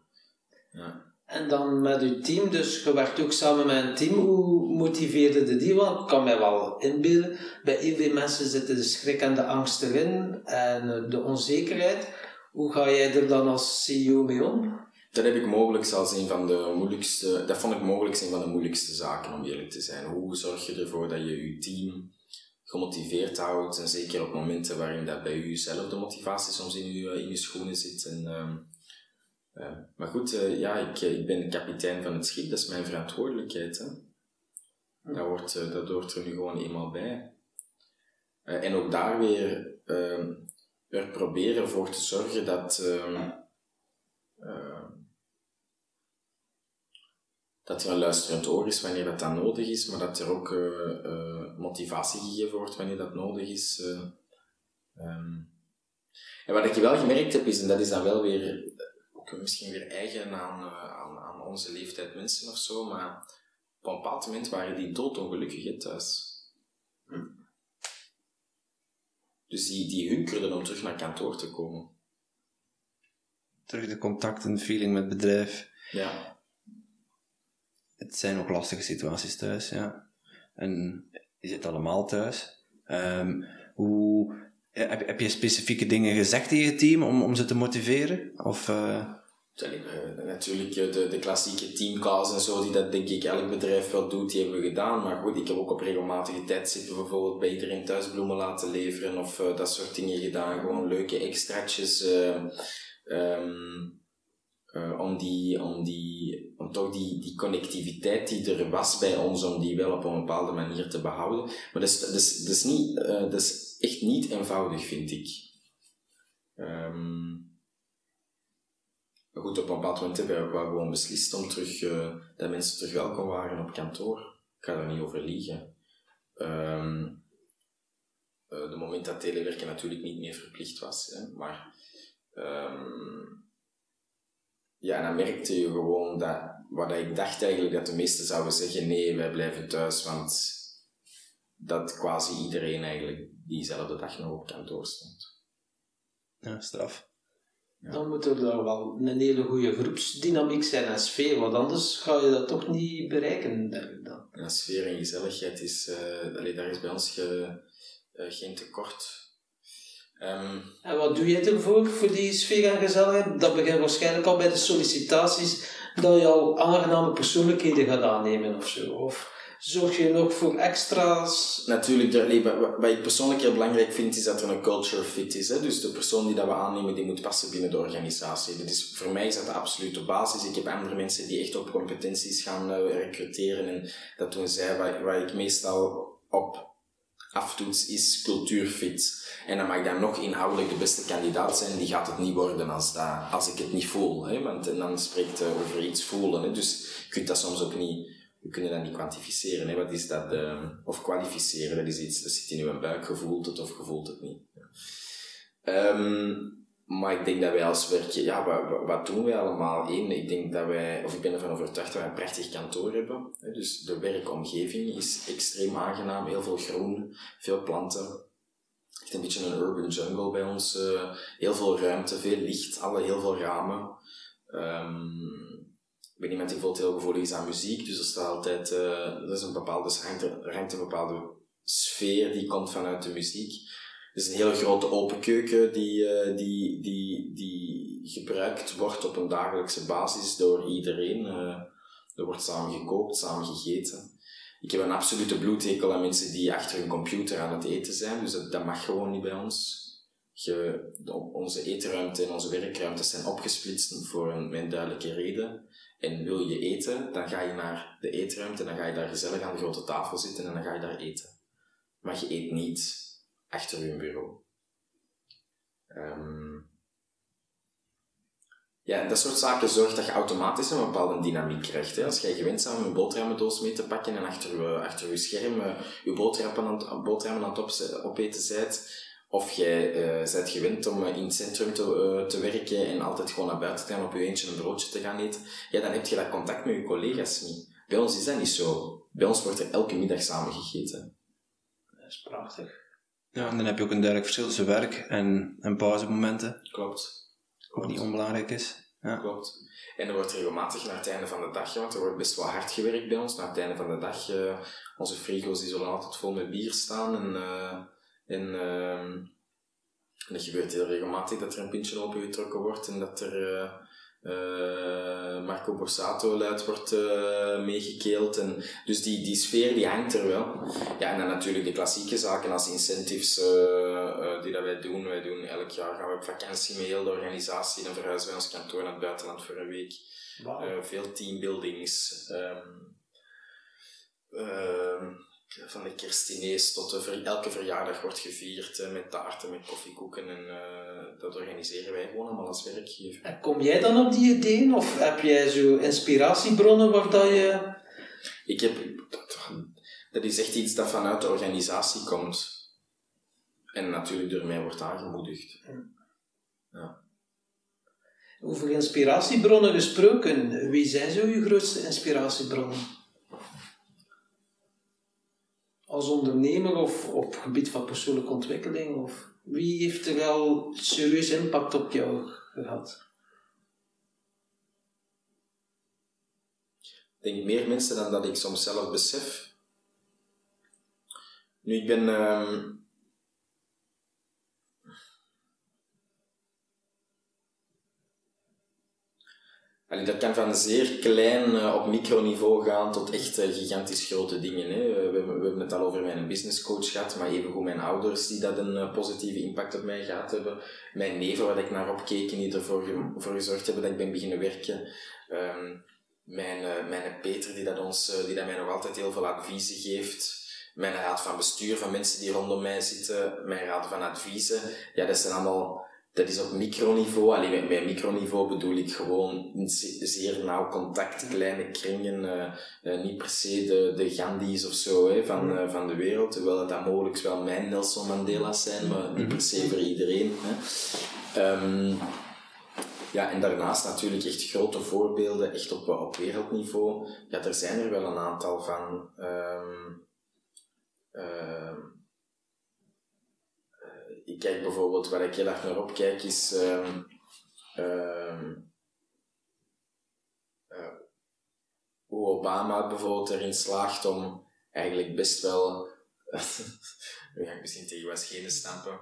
Ja. En dan met uw team, dus je werkt ook samen met een team, hoe motiveerde die? Want ik kan mij wel inbeelden, bij heel veel mensen zitten de schrik en de angst erin en de onzekerheid. Hoe ga jij er dan als CEO mee om? Dat heb ik mogelijk als een van de moeilijkste, dat vond ik mogelijk een van de moeilijkste zaken om eerlijk te zijn. Hoe zorg je ervoor dat je je team gemotiveerd houdt. En zeker op momenten waarin dat bij u zelf de motivatie soms in uw, in schoenen zit. En, uh, uh, maar goed, uh, ja, ik, ik ben kapitein van het schip, dat is mijn verantwoordelijkheid. Hè. Dat, wordt, dat hoort er nu gewoon eenmaal bij. en ook daar weer ehm, er proberen voor te zorgen dat ehm, dat er een luisterend oor is wanneer dat, dat nodig is, maar dat er ook uh, uh, motivatie gegeven wordt wanneer dat nodig is. Uh, um. En wat ik wel gemerkt heb, is, en dat is dan wel weer, ook misschien weer eigen aan, aan, aan, onze leeftijd mensen of zo, maar op een bepaald moment waren die doodongelukkig thuis. Hm. Dus die, die hunkerden om terug naar kantoor te komen. Terug de contact en feeling met het bedrijf. Ja het zijn ook lastige situaties thuis, ja. En je zit allemaal thuis. Um, hoe, heb, heb je specifieke dingen gezegd in je team om, om ze te motiveren? Of, uh... Natuurlijk de, de klassieke teamcalls en zo, die dat denk ik elk bedrijf wel doet, die hebben we gedaan. Maar goed, ik heb ook op regelmatige tijd zitten bijvoorbeeld bij iedereen thuis bloemen laten leveren of uh, dat soort dingen gedaan. Gewoon leuke extraatjes. Uh, om, die, om, die, om toch die, die connectiviteit die er was bij ons, om die wel op een bepaalde manier te behouden. Maar dat is, dat is, niet, dat is echt niet eenvoudig, vind ik. Um, goed, op een bepaald moment hebben we wel gewoon beslist om terug, uh, dat mensen terug welkom waren op kantoor. Ik ga daar niet over liegen. Um, de moment dat telewerken natuurlijk niet meer verplicht was, hè, maar um, ja, dan merkte je gewoon dat, wat ik dacht eigenlijk, dat de meesten zouden zeggen, nee, wij blijven thuis, want dat quasi iedereen eigenlijk diezelfde dag nog op kantoor stond. Ja, straf. Dan moet er daar wel een hele goede groepsdynamiek zijn en sfeer, want anders ga je dat toch niet bereiken, denk ik dan. Ja, sfeer en gezelligheid is, uh, allee, daar is bij ons ge, uh, geen tekort. Um, en wat doe je ervoor, voor die sfeer en gezelligheid? Dat begint waarschijnlijk al bij de sollicitaties, dat je al aangename persoonlijkheden gaat aannemen of zo. Of zorg je nog voor extra's? Natuurlijk, nee, wat, ik persoonlijk heel belangrijk vind, is dat er een culture fit is. Hè? Dus de persoon die dat we aannemen, die moet passen binnen de organisatie. Dat is, voor mij is dat de absolute basis. Ik heb andere mensen die echt op competenties gaan uh, recruteren en dat doen zij. Waar, waar ik meestal op aftoets is cultuurfit. En dan mag dan nog inhoudelijk de beste kandidaat zijn, die gaat het niet worden als, dat, als ik het niet voel. Hè? Want en dan spreekt het over iets voelen. Hè? Dus je kunt dat soms ook niet we kunnen dat niet kwantificeren. Hè? Wat is dat? Uh, of kwalificeren, dat is iets, dat zit in uw buik, gevoelt het of gevoelt het niet. Um, maar ik denk dat wij als werkje, ja, wat, wat doen wij allemaal? Eén, ik denk dat wij, of ik ben ervan overtuigd dat wij een prachtig kantoor hebben. Dus de werkomgeving is extreem aangenaam, heel veel groen, veel planten. Echt een beetje een urban jungle bij ons. Uh, heel veel ruimte, veel licht, alle, heel veel ramen. Um, ben iemand die bijvoorbeeld heel gevoelig is aan muziek, dus er staat altijd, uh, er is een bepaalde, hangt, een bepaalde sfeer die komt vanuit de muziek. Er is een hele grote open keuken die, uh, die, die, die gebruikt wordt op een dagelijkse basis door iedereen. Uh, er wordt samen gekookt, samen gegeten. Ik heb een absolute bloedhekel aan mensen die achter hun computer aan het eten zijn, dus dat, mag gewoon niet bij ons. Onze eetruimte en onze werkruimtes zijn opgesplitst voor een, een duidelijke reden. En wil je eten, dan ga je naar de eetruimte, dan ga je daar gezellig aan de grote tafel zitten en dan ga je daar eten. Maar je eet niet achter je bureau. Um, ja, dat soort zaken zorgt dat je automatisch een bepaalde dynamiek krijgt. Hè. Als jij gewend bent om een boterhammendoos mee te pakken en achter je, achter je scherm uh, je boterhammen aan, boterhammen aan het opeten bent, of jij uh, bent gewend om uh, in het centrum te, uh, te werken en altijd gewoon naar buiten te gaan op je eentje een broodje te gaan eten, ja, dan heb je dat contact met je collega's niet. Bij ons is dat niet zo. Bij ons wordt er elke middag samen gegeten. Dat is prachtig. Ja, en dan heb je ook een duidelijk verschil tussen werk en, en pauzemomenten. Klopt. Ook niet onbelangrijk is. Ja. Klopt. En er wordt regelmatig naar het einde van de dag, want er wordt best wel hard gewerkt bij ons, naar het einde van de dag, onze frigo's die zullen altijd vol met bier staan en en, uh, en het gebeurt heel regelmatig dat er een pintje opengetrokken wordt en dat er uh, uh, Marco Borsato luid wordt uh, meegekeeld. En, dus die, die sfeer die hangt er wel. Ja, en dan natuurlijk de klassieke zaken als incentives die dat wij doen. Wij doen elk jaar gaan we op vakantie met heel de organisatie. Dan verhuizen wij ons kantoor naar het buitenland voor een week. Wow. veel teambuildings. Um, uh, van de kerstdiners tot de ver, elke verjaardag wordt gevierd uh, met taarten, met koffiekoeken en uh, dat organiseren wij gewoon allemaal als werkgever. En kom jij dan op die ideeën of heb jij zo inspiratiebronnen waar dat je... Ik heb... Dat, dat is echt iets dat vanuit de organisatie komt. En natuurlijk door mij wordt aangemoedigd. Ja. Over inspiratiebronnen gesproken, wie zijn zo je grootste inspiratiebronnen? Als ondernemer of op gebied van persoonlijke ontwikkeling? Of wie heeft er wel serieus impact op jou gehad? Ik denk meer mensen dan dat ik soms zelf besef. Nu, ik ben. Uh, Dat kan van zeer klein uh, op microniveau gaan tot echt uh, gigantisch grote dingen. Hè. We, we, hebben het al over mijn business coach gehad, maar evengoed mijn ouders die dat een positieve impact op mij gehad hebben. Mijn neven waar ik naar opkeek en die ervoor voor gezorgd hebben dat ik ben beginnen werken. Um, mijn, mijn Peter die, dat ons, die dat mij nog altijd heel veel adviezen geeft. Mijn raad van bestuur van mensen die rondom mij zitten. Mijn raad van adviezen. Ja, dat zijn allemaal dat is op microniveau. Alleen met, met microniveau bedoel ik gewoon in zeer nauw contact, kleine kringen, uh, uh, niet per se de, de Gandhi's of zo hè, van, uh, van de wereld, terwijl dat, mogelijk wel mijn Nelson Mandela's zijn, maar niet per se voor iedereen. Hè. Um, ja, en daarnaast natuurlijk echt grote voorbeelden, echt op, op wereldniveau. Ja, er zijn er wel een aantal van. Um, kijk bijvoorbeeld, waar ik heel erg naar opkijk, is um, ehm, eh, hoe Obama bijvoorbeeld erin slaagt om eigenlijk best wel. nu ga ik misschien tegen wasgenen stampen,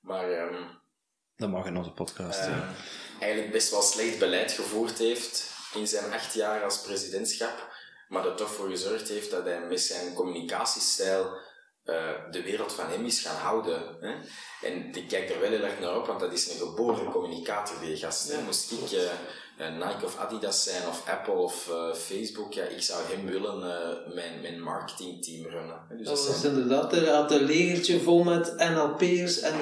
maar. ehm, Dat mag in onze podcast. ja. eigenlijk best wel slecht beleid gevoerd heeft in zijn acht jaar als presidentschap, maar er toch voor gezorgd heeft dat hij met zijn communicatiestijl eh, de wereld van hem is gaan houden. Hè? En ik kijk er wel heel erg naar op, want dat is een geboren communicator, die gast. hè. Moest ik eh, eh, Nike of Adidas zijn, of Apple of Facebook, ja, ik zou hem willen mijn, mijn marketingteam runnen. hè. Dus Dat dat was zijn- inderdaad, er had een legertje vol met NLP'ers en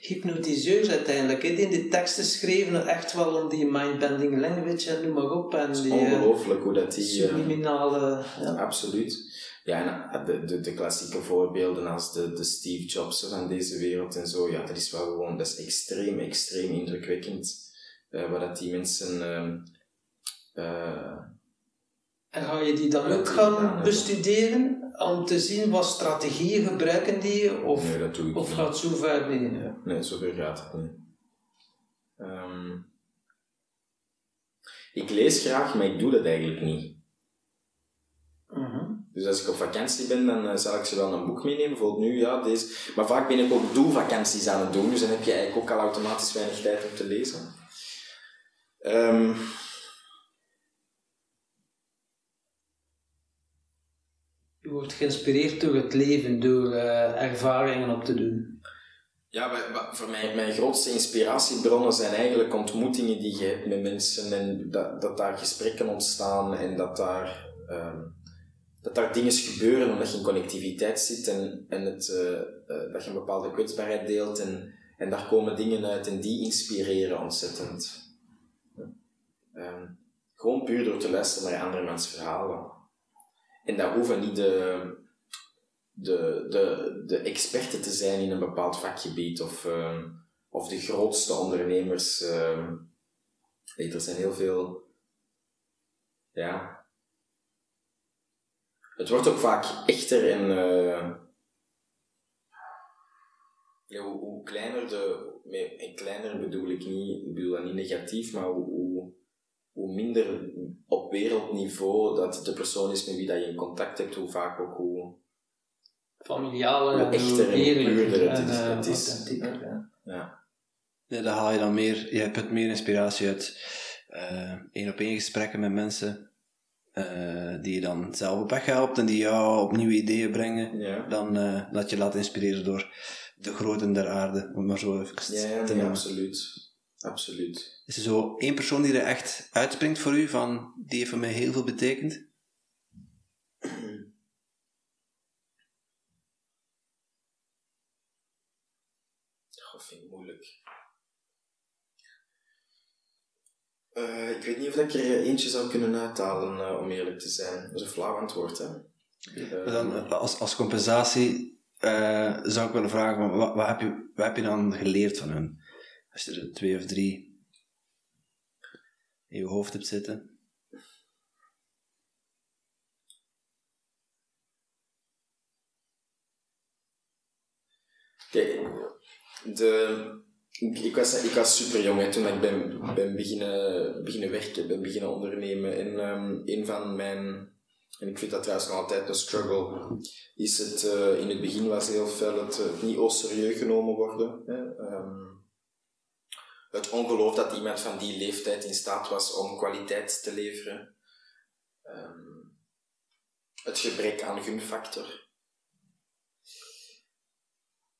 hypnotiseurs uiteindelijk. hè, Die de teksten schreven echt wel om die mindbending language en noem maar op. En die ongelooflijk hoe dat die... subliminale... Ja. Absoluut. Ja, en de, de, de klassieke voorbeelden als de, de Steve Jobs van deze wereld en zo, ja, dat is wel gewoon, dat is extreem, extreem indrukwekkend. eh, wat dat die mensen... ehm, eh, En ga je die dan ook gaan bestuderen om te zien wat strategieën gebruiken die? Of, nee, dat doe ik of niet. gaat zo ver niet? Ja, nee, zover gaat het niet. Ehm, ik lees graag, maar ik doe dat eigenlijk niet. Mhm. Dus als ik op vakantie ben, dan eh, zal ik ze wel een boek meenemen. Bijvoorbeeld nu, ja, deze. Maar vaak ben ik ook doelvakanties aan het doen, dus dan heb je eigenlijk ook al automatisch weinig tijd om te lezen. Ehm, Je wordt geïnspireerd door het leven, door eh, ervaringen op te doen. ja, voor mij, mijn grootste inspiratiebronnen zijn eigenlijk ontmoetingen die je hebt met mensen en dat, dat daar gesprekken ontstaan en dat daar, ehm, dat daar dingen gebeuren omdat je in connectiviteit zit en, en het, eh, eh, dat je een bepaalde kwetsbaarheid deelt en, en daar komen dingen uit en die inspireren ontzettend. Ehm, gewoon puur door te luisteren naar andermans verhalen. En dat hoeven niet de, de, de, de experten te zijn in een bepaald vakgebied of, ehm, of de grootste ondernemers. ehm. Er zijn heel veel. Ja. Het wordt ook vaak echter en. eh, ja, hoe, hoe kleiner de. met- En kleiner bedoel ik niet, ik bedoel dat niet negatief, maar hoe, hoe, hoe minder op wereldniveau dat de persoon is met wie dat je in contact hebt, hoe vaak ook hoe. Familialer Hoe en echter en eerlijker puurder het en, is- eh, het is. authentieker, ja. Ja. Ja, daar haal je dan meer, je put meer inspiratie uit eh één op één gesprekken met mensen eh, die je dan zelf op weg helpt en die jou op nieuwe ideeën brengen, Ja. dan eh, dat je laat inspireren door de groten der aarde, om maar zo even Ja, ja, te noemen. absoluut. Absoluut. Is er zo één persoon die er echt uitspringt voor u, van, die heeft voor mij heel veel betekend? Dat vind ik moeilijk. Eh, ik weet niet of ik er eentje zou kunnen uithalen, eh, om eerlijk te zijn. Dat is een flauw antwoord, hè. Dan, eh, als, als compensatie zou ik willen vragen, van, wat, wat, heb je, wat heb je dan geleerd van hun? Als je er twee of drie in je hoofd hebt zitten. Kijk, de, ik, ik, was, ik was super jong hè, toen ik ben, ben beginnen, beginnen werken, ben beginnen ondernemen. En ehm, een van mijn, en ik vind dat trouwens nog altijd een struggle, is het, eh, in het begin was heel fel het, het niet serieus genomen worden. Hè. Ehm, het ongeloof dat iemand van die leeftijd in staat was om kwaliteit te leveren. Ehm, het gebrek aan gunfactor.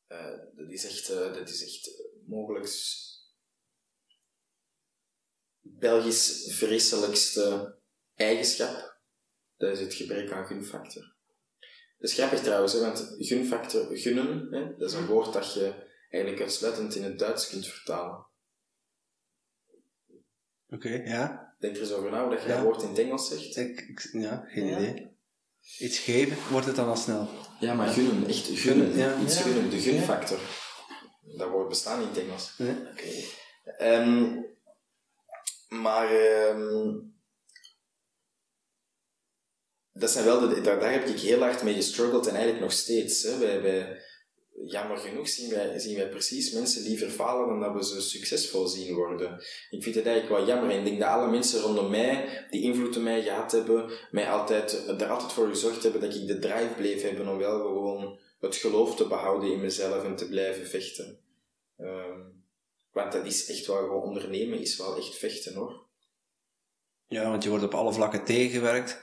Eh, dat is echt, eh, dat is echt mogelijk Belgisch vreselijkste eigenschap. Dat is het gebrek aan gunfactor. Dat is grappig trouwens, hè, want gunfactor, gunnen, hè, dat is een woord dat je eigenlijk uitsluitend in het Duits kunt vertalen. Oké, ja. Denk er eens over na dat je Ja. dat woord in het Engels zegt. Ik, ik, ja, geen Ja. idee. Iets geven, wordt het dan al snel? Ja, maar gunnen, echt gunnen. Gunnen, ja. Iets Ja. gunnen, de gunfactor. Dat woord bestaat niet in het Engels. Nee? Ehm, maar ehm, dat zijn wel de, daar, daar heb ik heel hard mee gestruggeld en eigenlijk nog steeds. Hè. Wij, wij, jammer genoeg zien wij, zien wij precies mensen liever falen dan dat we ze succesvol zien worden. Ik vind het eigenlijk wel jammer en ik denk dat alle mensen rondom mij, die invloed op mij gehad hebben, mij altijd, er altijd voor gezorgd hebben dat ik de drive bleef hebben om wel gewoon het geloof te behouden in mezelf en te blijven vechten. Ehm, want dat is echt wel gewoon ondernemen, is wel echt vechten hoor. Ja, want je wordt op alle vlakken tegengewerkt.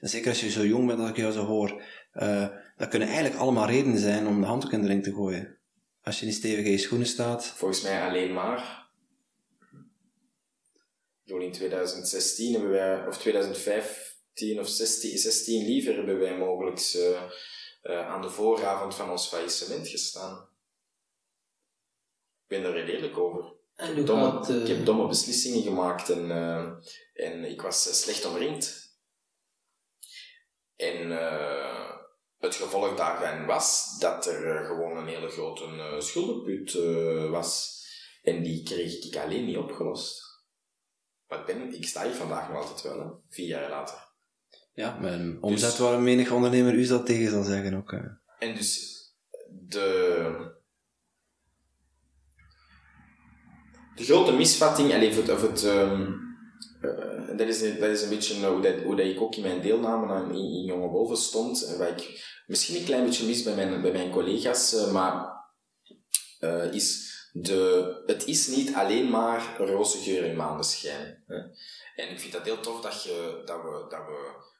En zeker als je zo jong bent als ik jou zo hoor, uh, dat kunnen eigenlijk allemaal redenen zijn om de handdoek in de ring te gooien. Als je niet stevig in je schoenen staat. Volgens mij alleen maar. in 2016 hebben wij, of 2015 of 16, 16 liever hebben wij mogelijk uh, uh, aan de vooravond van ons faillissement gestaan. Ik ben er redelijk over. En ik, heb domme, ik heb domme beslissingen gemaakt en, en ik was slecht omringd. En het gevolg daarvan was dat er eh, gewoon een hele grote schuldenput was. En die kreeg ik alleen niet opgelost. Maar ik, ben, ik sta hier vandaag nog altijd wel, hè, vier jaar later. Ja, mijn omzet dus, waar een menig ondernemer u dat tegen zal zeggen ook. En dus de, de grote misvatting, of het, of het um, uh, dat, is, dat is een beetje hoe, dat, hoe dat ik ook in mijn deelname aan, in, in Jonge Wolven stond. En wat ik misschien een klein beetje mis bij mijn, bij mijn collega's, uh, maar is de, het is niet alleen maar roze geur en maneschijn. Hè. En ik vind dat heel tof dat, je, dat we, dat we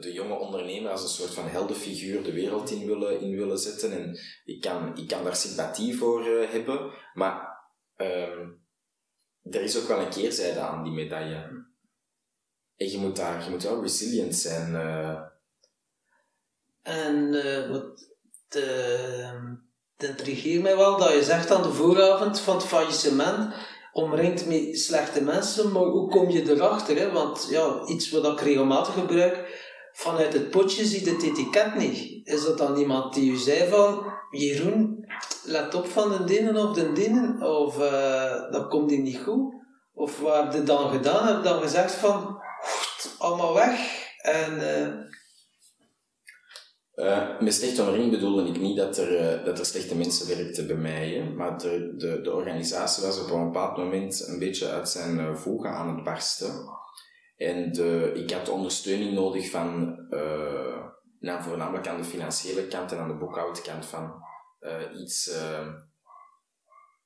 de jonge ondernemer als een soort van heldenfiguur de wereld in willen, in willen zetten. En ik kan, ik kan daar sympathie voor hebben, maar uh, er is ook wel een keerzijde aan die medaille. En je moet daar, je moet wel resilient zijn. Uh. En uh, wat het intrigeert mij wel dat je zegt aan de vooravond van het faillissement omringd met slechte mensen, maar hoe kom je erachter? Hè? Want ja, iets wat ik regelmatig gebruik, vanuit het potje ziet het etiket niet. Is dat dan iemand die u zei van, Jeroen, let op van de dienen of de dienen, of uh, dat komt die niet goed? Of wat heb je dan gedaan? Heb je dan gezegd van, allemaal weg en... Uh... Met omringing bedoelde ik niet dat er, dat er slechte mensen werkten bij mij, maar de, de, de organisatie was op een bepaald moment een beetje uit zijn voegen aan het barsten. En ik had ondersteuning nodig van, nou, voornamelijk aan de financiële kant en aan de boekhoudkant van iets,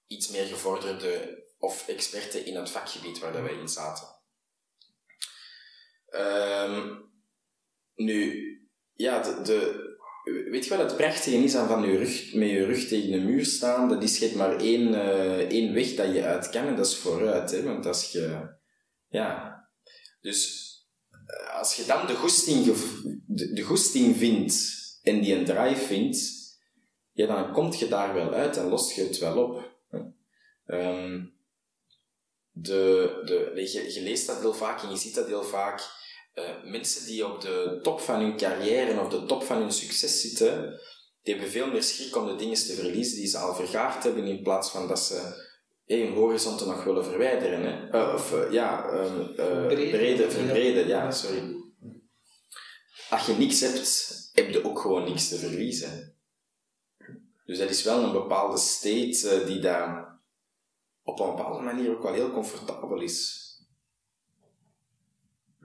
iets meer gevorderde of experten in het vakgebied waar dat wij in zaten. Um, nu, ja, de, weet je wat het prachtige is aan van je rug, met je rug tegen de muur staan? Dat is maar één, uh, één weg dat je uit kan en dat is vooruit. Hè? Want als je, ja, dus eh, als je dan de goesting, de, de goesting vindt en die een drive vindt, ja, dan kom je daar wel uit en lost je het wel op. Um, de, de, je, je, leest dat heel vaak en je ziet dat heel vaak. Uh, mensen die op de top van hun carrière en op de top van hun succes zitten, die hebben veel meer schrik om de dingen te verliezen die ze al vergaard hebben, in plaats van dat ze hey, hun horizonten nog willen verwijderen. Hè? Uh, of uh, ja, breden, verbreden, ja, sorry. Als je niks hebt, heb je ook gewoon niks te verliezen. Dus dat is wel een bepaalde state die daar op een bepaalde manier ook wel heel comfortabel is.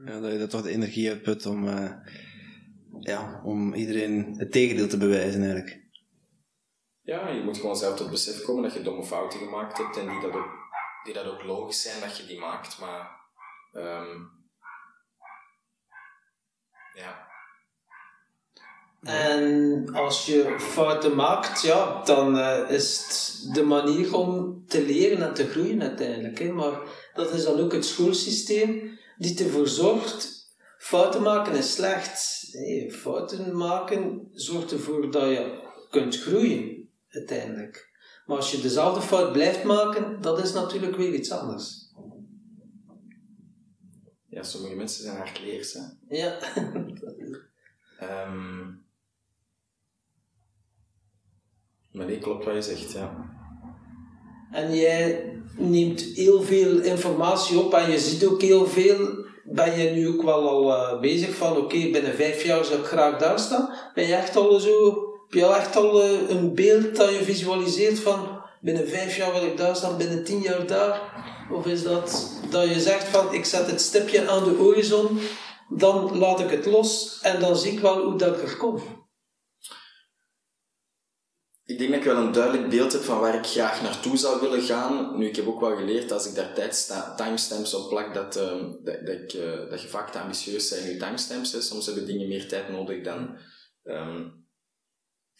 Ja, dat je dat toch de energie uitput om, uh, ja, om iedereen het tegendeel te bewijzen eigenlijk. Ja, je moet gewoon zelf tot besef komen dat je domme fouten gemaakt hebt en die dat ook, die dat ook logisch zijn dat je die maakt, maar um, ja. En als je fouten maakt, ja, dan uh, is het de manier om te leren en te groeien uiteindelijk. Hè. Maar dat is dan ook het schoolsysteem die ervoor zorgt, fouten maken is slecht. Nee, fouten maken zorgt ervoor dat je kunt groeien uiteindelijk. Maar als je dezelfde fout blijft maken, dat is natuurlijk weer iets anders. Ja, sommige mensen zijn hardleers, hè? Ja. um, Maar nee, klopt wat je zegt, ja. En jij neemt heel veel informatie op en je ziet ook heel veel. Ben je nu ook wel al uh, bezig van, oké, okay, binnen vijf jaar zou ik graag daar staan? Ben je echt al zo Heb je al echt al eh, een beeld dat je visualiseert van binnen vijf jaar wil ik daar staan, binnen tien jaar daar? Of is dat dat je zegt van ik zet het stipje aan de horizon, dan laat ik het los en dan zie ik wel hoe dat er kom? Ik denk dat ik wel een duidelijk beeld heb van waar ik graag naartoe zou willen gaan. Nu, ik heb ook wel geleerd als ik daar timestamps op plak, dat, ehm, dat, ik, eh, dat je vaak te ambitieus in je timestamps. Hè. Soms hebben dingen meer tijd nodig dan. ehm,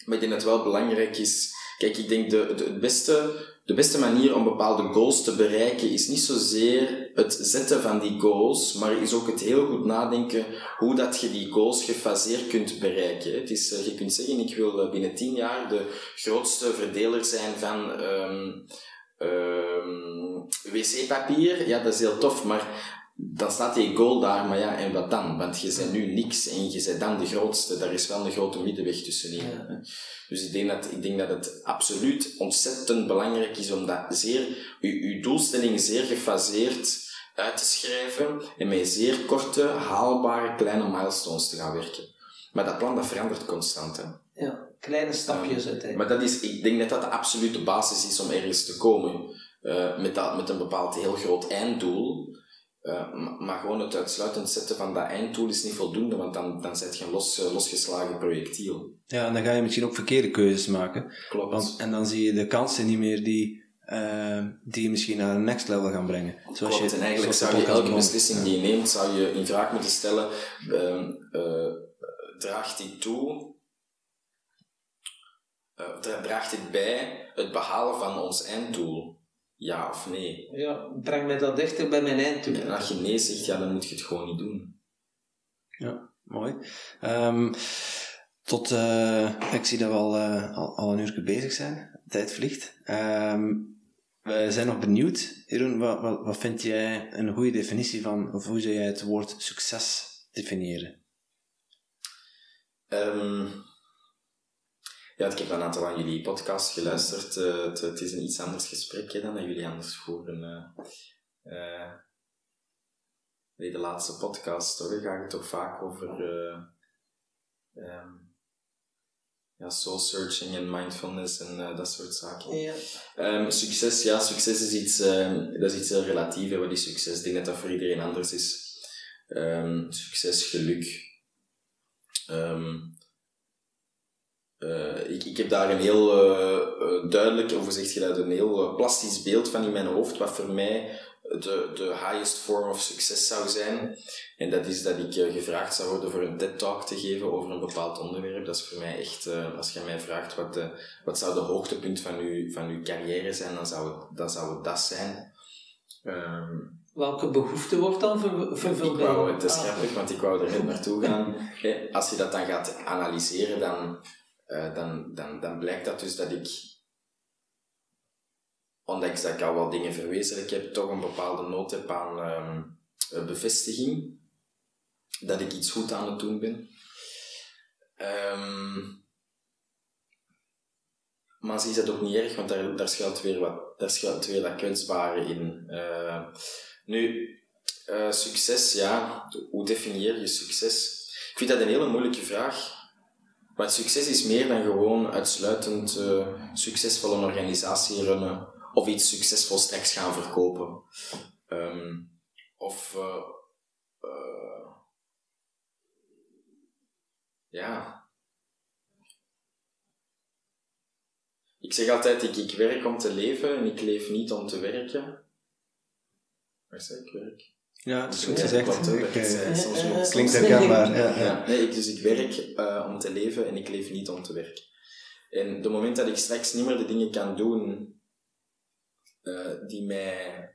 maar ik dat het wel belangrijk is. Kijk, ik denk de, de, het beste, de beste manier om bepaalde goals te bereiken is niet zozeer het zetten van die goals, maar is ook het heel goed nadenken hoe dat je die goals gefaseerd kunt bereiken. Het is, eh, je kunt zeggen, ik wil eh, binnen tien jaar de grootste verdeler zijn van ehm, ehm, wc-papier. Ja, dat is heel tof, maar dan staat die goal daar, maar ja, en wat dan? Want je bent nu niks en je bent dan de grootste. Daar is wel een grote middenweg tussenin. Ja. Dus ik denk, dat, ik denk dat het absoluut ontzettend belangrijk is om dat zeer, je, doelstelling zeer gefaseerd uit te schrijven en met zeer korte, haalbare, kleine milestones te gaan werken. Maar dat plan dat verandert constant. Hè. Ja, kleine stapjes uiteindelijk. Maar dat is, ik denk dat dat de absolute basis is om ergens te komen. Eh, met, dat, met een bepaald heel groot einddoel. Eh, maar gewoon het uitsluitend zetten van dat einddoel is niet voldoende, want dan, dan zet je een los, eh, losgeslagen projectiel. Ja, en dan ga je misschien ook verkeerde keuzes maken. Klopt. Want, en dan zie je de kansen niet meer die, eh, die je misschien naar een next level gaan brengen. Zoals Klopt, je, en eigenlijk zou je elke beslissing die je neemt, zou je in vraag moeten stellen, ehm, eh, draagt die toe, dra- draagt dit bij het behalen van ons einddoel? Ja of nee? Ja, breng mij dat dichter bij mijn einddoel. En als je nee zegt, ja, dan moet je het gewoon niet doen. Mooi. Ehm, tot, eh, ik zie dat we al, eh, al, al een uur bezig zijn. De tijd vliegt. Ehm, we zijn nog benieuwd. Jeroen, wat, wat, wat vind jij een goede definitie van, of hoe zou jij het woord succes definiëren? Ehm, ja, ik heb een aantal aan jullie podcast geluisterd. Eh, het, het is een iets anders gesprek hè, dan dat jullie anders voeren. eh eh, nee, de laatste podcast, hoor, gaat het toch vaak over eh, ehm, ja, soul searching en mindfulness en dat soort zaken. Ja. Ehm, succes, ja, succes is iets, ehm, dat is iets heel relatief. hè, Wat is succes? Ik denk dat dat voor iedereen anders is. Succes, geluk. Eh, ik, ik heb daar een heel eh, eh, duidelijk, of hoe zeg je dat, een heel plastisch beeld van in mijn hoofd, wat voor mij de, de highest form of succes zou zijn. En dat is dat ik gevraagd zou worden voor een TED-talk te geven over een bepaald onderwerp. Dat is voor mij echt, als je mij vraagt wat, de, wat zou de hoogtepunt van uw, van uw carrière zijn, dan zou het, dan zou het dat zijn. Ehm, Welke behoefte wordt dan ver- vervuld? ik wou, het is Ah. grappig, want ik wou er net naartoe gaan. Als je dat dan gaat analyseren, dan, eh, dan, dan, dan blijkt dat dus dat ik, ondanks dat ik al wel dingen verwezenlijk heb, toch een bepaalde nood heb aan ehm, eh, bevestiging. Dat ik iets goed aan het doen ben. Ehm, maar zie dat ook niet erg, want daar, daar, schuilt weer wat, daar schuilt weer dat kwetsbare in. Eh, nu, eh, succes, ja. Hoe definieer je succes? Ik vind dat een hele moeilijke vraag. Want succes is meer dan gewoon uitsluitend eh, succesvol een organisatie runnen of iets succesvol straks gaan verkopen. Ehm, of eh, eh, ja. Ik zeg altijd, ik, ik werk om te leven en ik leef niet om te werken. Waar zeg ik werk? Ja, het is goed gezegd. dat eh, Klinkt herkenbaar. Ja, nee, dus ik werk eh, om te leven en ik leef niet om te werken. En de moment dat ik straks niet meer de dingen kan doen eh, die, mij,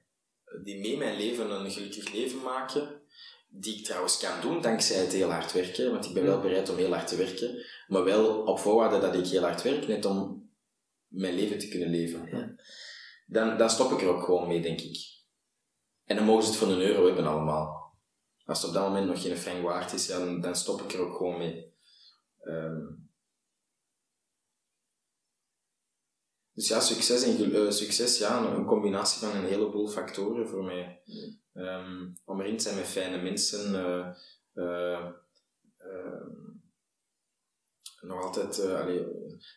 die mee mijn leven een gelukkig leven maken, die ik trouwens kan doen dankzij het heel hard werken, want ik ben wel bereid om heel hard te werken, maar wel op voorwaarde dat ik heel hard werk, net om mijn leven te kunnen leven. Ja. Dan, dan stop ik er ook gewoon mee, denk ik. En dan mogen ze het voor een euro hebben allemaal. Als het op dat moment nog geen frank waard is, dan, dan stop ik er ook gewoon mee. Ehm, dus ja, succes, en, eh, succes ja, een, combinatie van een heleboel factoren voor mij. Ehm, omringd zijn met fijne mensen, eh, eh, ehm, nog altijd allee,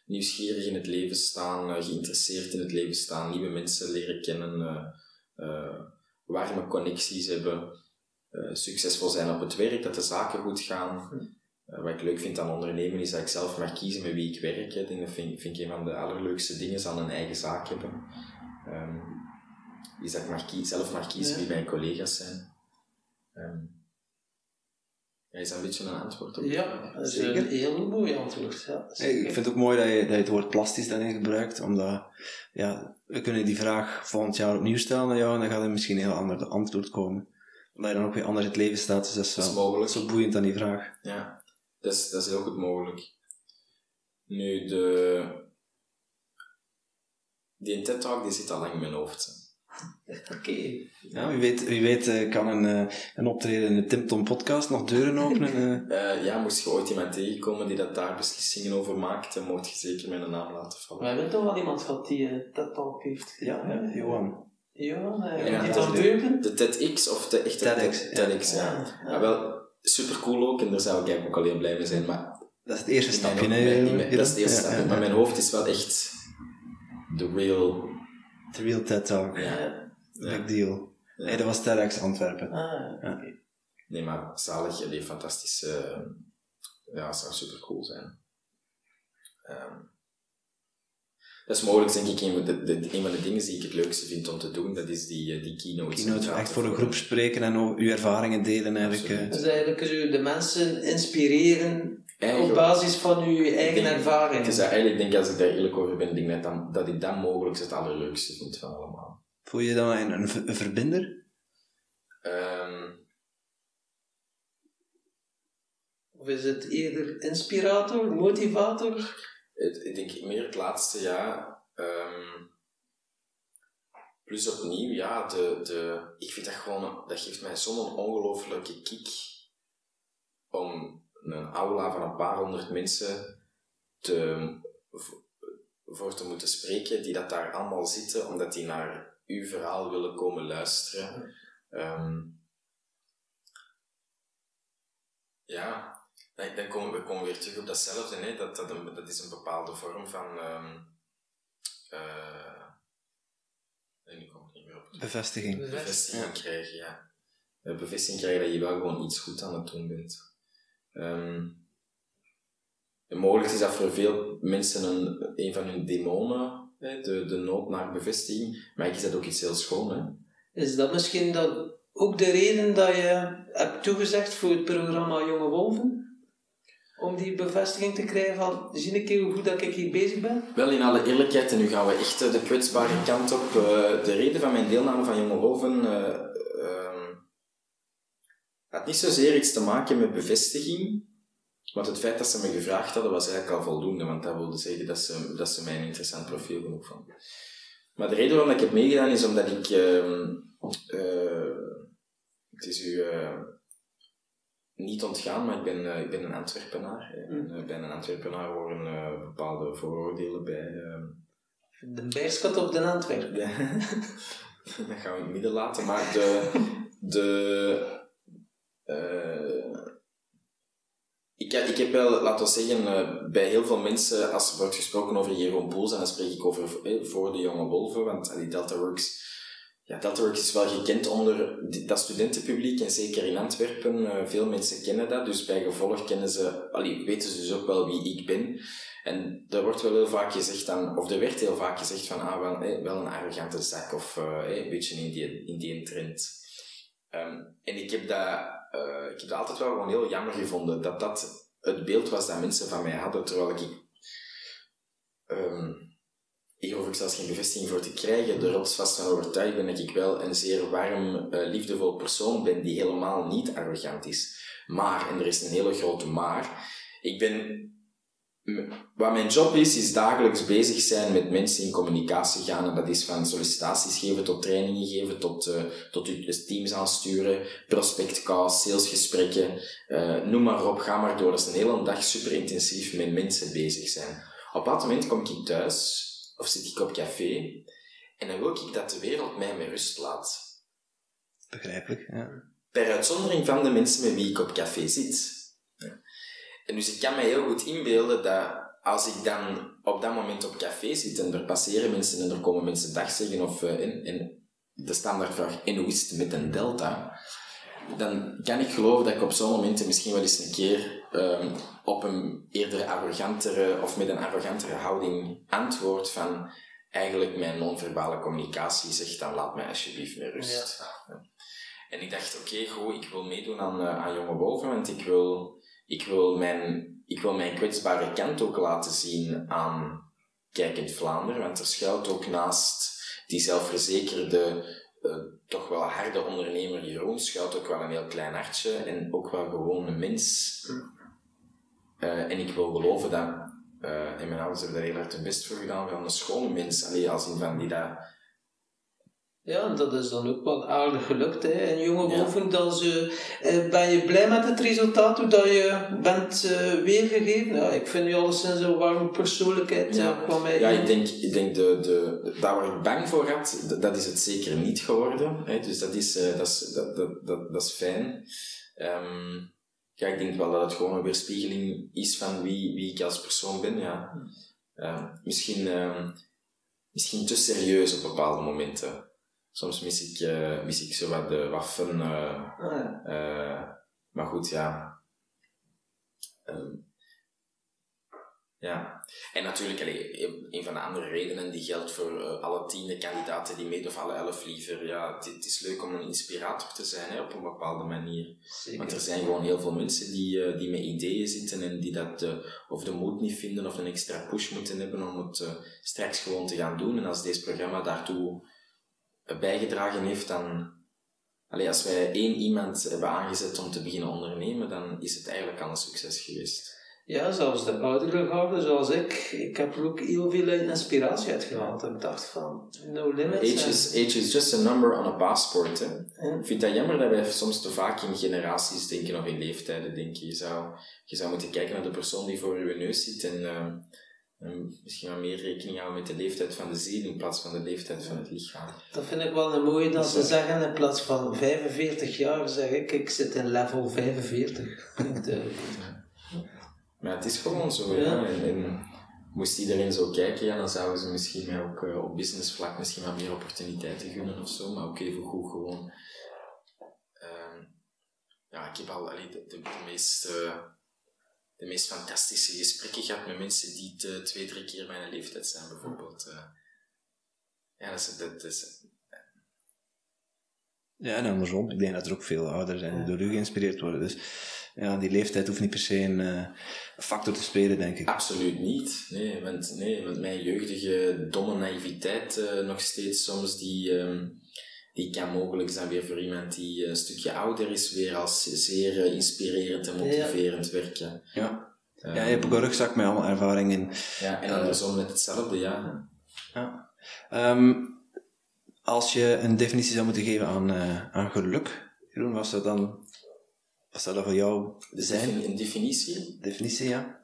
nieuwsgierig in het leven staan, geïnteresseerd in het leven staan, nieuwe mensen leren kennen, warme connecties hebben, succesvol zijn op het werk, dat de zaken goed gaan. wat ik leuk vind aan ondernemen is dat ik zelf mag kiezen met wie ik werk. Hè. Dat vind, vind ik een van de allerleukste dingen aan een eigen zaak hebben. Um, is dat ik mag zelf mag kiezen ja. wie mijn collega's zijn. Um, ja, is dat een beetje een antwoord op? Ja, dat is Zeker. een heel mooi antwoord. Ja, ik vind het ook mooi dat je, dat je het woord plastisch daarin gebruikt, omdat ja, we kunnen die vraag volgend jaar opnieuw stellen aan jou en dan gaat er misschien een heel ander antwoord komen. Omdat je dan ook weer anders in het leven staat, dus dat is, dat is mogelijk. zo boeiend aan die vraag. Ja, dat is, dat is heel goed mogelijk. Nu, de... Die TED-talk die zit al lang in mijn hoofd. Oké. Ja, wie weet, wie weet uh, kan een, uh, een optreden in de Tim Tom podcast nog deuren openen. Uh. ja, moest je ooit iemand tegenkomen die dat daar beslissingen over maakt, dan mocht je zeker mijn naam laten vallen. We hebben toch wel iemand gehad die dat talk heeft Ja, ja, Johan. Johan, ja, die de, de TEDx of de echte TEDx, TEDx ja. ja. ja. wel, super cool ook en daar zou ik eigenlijk ook alleen blij mee zijn, maar... Dat is het eerste stapje, nee? Dat is het eerste stapje, maar mijn hoofd is wel echt the real The Real TED Talk. Ja. Big deal. Nee, dat was TEDx Antwerpen. Ah, ja. Nee, maar zalig, die fantastische... Ja, het zou super cool zijn. Um, dat is mogelijk, denk ik, een van de, de, een van de dingen die ik het leukste vind om te doen. Dat is die, eh, die keynote. Keynote, echt voor een groep spreken en uw ervaringen delen eigenlijk. Eh. Dus eigenlijk de mensen inspireren op basis van uw eigen ervaringen. Het is eigenlijk, denk als ik daar eerlijk over ben, denk dat, dan, dat ik dat mogelijk het allerleukste vind van allemaal. Voel je dan een, een, een verbinder? Um, of is het eerder inspirator, motivator? ik denk meer het laatste, ja. Um, plus opnieuw, ja, de, de, ik vind dat gewoon, dat geeft mij zo'n ongelooflijke kick om een aula van een paar honderd mensen te, voor te moeten spreken, die dat daar allemaal zitten, omdat die naar uw verhaal willen komen luisteren. Um, ja, dan komen we komen weer terug op datzelfde. Hè? Dat, dat, een, dat is een bepaalde vorm van. Um, uh, nu kom ik niet meer op. Bevestiging. Bevestiging ja. krijgen, ja. Bevestiging krijgen dat je wel gewoon iets goed aan het doen bent. Um, mogelijk is dat voor veel mensen een, een van hun demonen, hè, de, de nood naar bevestiging, maar ik is dat ook iets heel schoon. Hè? Is dat misschien dat ook de reden dat je hebt toegezegd voor het programma Jonge Wolven? Om die bevestiging te krijgen van, zie ik hoe goed dat ik hier bezig ben? Wel, in alle eerlijkheid, en nu gaan we echt de kwetsbare kant op. Uh, de reden van mijn deelname van Jonge Wolven uh, had niet zozeer iets te maken met bevestiging, want het feit dat ze me gevraagd hadden was eigenlijk al voldoende, want dat wilde zeggen dat ze, dat ze mij een interessant profiel genoeg vonden. Maar de reden waarom ik heb meegedaan is omdat ik, uh, het is u uh, niet ontgaan, maar ik ben, uh, ik ben een Antwerpenaar. Mm. En, bij een Antwerpenaar horen bepaalde vooroordelen bij. de Beerschot of de Antwerpen? dat gaan we in het midden laten, maar de, de ik, ik heb wel, laten we zeggen, uh, bij heel veel mensen, als er wordt gesproken over Jeroen Poels, en dan spreek ik over eh, voor de jonge wolven, want die DeltaWorks, ja, DeltaWorks is wel gekend onder dat studentenpubliek, en zeker in Antwerpen, veel mensen kennen dat, dus bij gevolg kennen ze, allee, weten ze dus ook wel wie ik ben. En er wordt wel heel vaak gezegd dan, of er werd heel vaak gezegd van, ah, wel, eh, wel een arrogante zak, of eh, een beetje in die, in die trend. Um, en ik heb dat uh, ik heb dat altijd wel gewoon heel jammer gevonden dat dat het beeld was dat mensen van mij hadden, terwijl ik. Um, hier hoef ik zelfs geen bevestiging voor te krijgen. De rotsvast van overtuigd ben dat ik wel een zeer warm, uh, liefdevol persoon ben die helemaal niet arrogant is. Maar, en er is een hele grote maar, ik ben wat mijn job is, is dagelijks bezig zijn met mensen in communicatie gaan. En dat is van sollicitaties geven tot trainingen geven, tot, uh, tot teams aansturen, prospectcalls, salesgesprekken, uh, noem maar op, ga maar door. Dat is een hele dag super intensief met mensen bezig zijn. Op dat moment kom ik thuis, of zit ik op café, en dan wil ik dat de wereld mij met rust laat. Begrijpelijk, ja. Per uitzondering van de mensen met wie ik op café zit. En dus ik kan me heel goed inbeelden dat als ik dan op dat moment op café zit en er passeren mensen en er komen mensen dag zeggen of uh, en, en de standaardvraag en hoe is het met een delta? Dan kan ik geloven dat ik op zo'n momenten misschien wel eens een keer um, op een eerder arrogantere of met een arrogantere houding antwoord van eigenlijk mijn non-verbale communicatie zegt dan laat mij alsjeblieft met rust. Ja. En ik dacht, oké, okay, goed, ik wil meedoen aan, uh, aan Jonge Wolven, want ik wil, ik, wil mijn, ik wil mijn kwetsbare kant ook laten zien aan Kijkend Vlaanderen, want er schuilt ook naast die zelfverzekerde, uh, toch wel harde ondernemer Jeroen, schuilt ook wel een heel klein hartje en ook wel gewoon een mens. Uh, en ik wil geloven dat, en mijn ouders hebben daar heel hard hun best voor gedaan, wel een schone mens, alleen als in van die dat ja, en dat is dan ook wel aardig gelukt. Hè. En jonge wolven, dan ze, eh, ben je blij met het resultaat hoe dat je bent uh, weergegeven? Ja, ik vind je alleszins een warme persoonlijkheid. Ja, van mij ja ik denk, ik denk de, de, daar waar ik bang voor had, dat is het zeker niet geworden. Hè. Dus dat is, uh, dat, is, dat, dat, dat, dat is fijn. Um, ja, ik denk wel dat het gewoon een weerspiegeling is van wie, wie ik als persoon ben. Ja. Uh, misschien, uh, misschien te serieus op bepaalde momenten soms mis ik, uh, mis ik zo wat de waffen. Uh, oh ja. uh, maar goed, ja. Um, ja. En natuurlijk, allee, een van de andere redenen die geldt voor alle tiende kandidaten die meedoen, of alle elf liever. Ja, het, het, is leuk om een inspirator te zijn hè, op een bepaalde manier. Zeker. Want er zijn gewoon heel veel mensen die, die met ideeën zitten en die dat of de moed niet vinden of een extra push moeten hebben om het straks gewoon te gaan doen. En als deze programma daartoe bijgedragen heeft, dan... Allee, als wij één iemand hebben aangezet om te beginnen ondernemen, dan is het eigenlijk al een succes geweest. Ja, zelfs de oudere garde, zoals ik, ik heb er ook heel veel inspiratie uit gehaald. Ik dacht van, no limits. Age is, age is just a number on a passport. Hè. Ik vind dat jammer dat wij soms te vaak in generaties denken of in leeftijden denken. Je zou, je zou moeten kijken naar de persoon die voor je neus zit en... Uh, en misschien wel meer rekening houden met de leeftijd van de ziel in plaats van de leeftijd van het lichaam. Dat vind ik wel een mooie dat ze zeggen, in plaats van 45 jaar zeg ik, ik zit in level 45. maar het is gewoon zo, ja. En, en, moest iedereen zo kijken, ja, dan zouden ze misschien mij ook uh, op businessvlak misschien wat meer opportuniteiten gunnen of zo, maar ook even goed gewoon. Uh, ja, ik heb al allee, de, de, de meeste de meest fantastische gesprekken gehad met mensen die te, twee, drie keer mijn leeftijd zijn, bijvoorbeeld. Uh, ja, dat is, dat is, ja, en andersom. Ik denk dat er ook veel ouders zijn die door u geïnspireerd worden. Dus ja, die leeftijd hoeft niet per se een uh, factor te spelen, denk ik. Absoluut niet. Nee, want, nee, want mijn jeugdige, domme naïviteit uh, nog steeds soms, die, um, die kan mogelijk zijn weer voor iemand die een stukje ouder is, weer als zeer uh, inspirerend en motiverend ja. werken. Ja. Um, ja, je hebt ook een rugzak met allemaal ervaringen. Ja, en andersom net hetzelfde, ja. ja. Um, als je een definitie zou moeten geven aan, uh, aan geluk, Jeroen, was dat dan, wat zou dat voor jou zijn? Een definitie? Definitie, ja.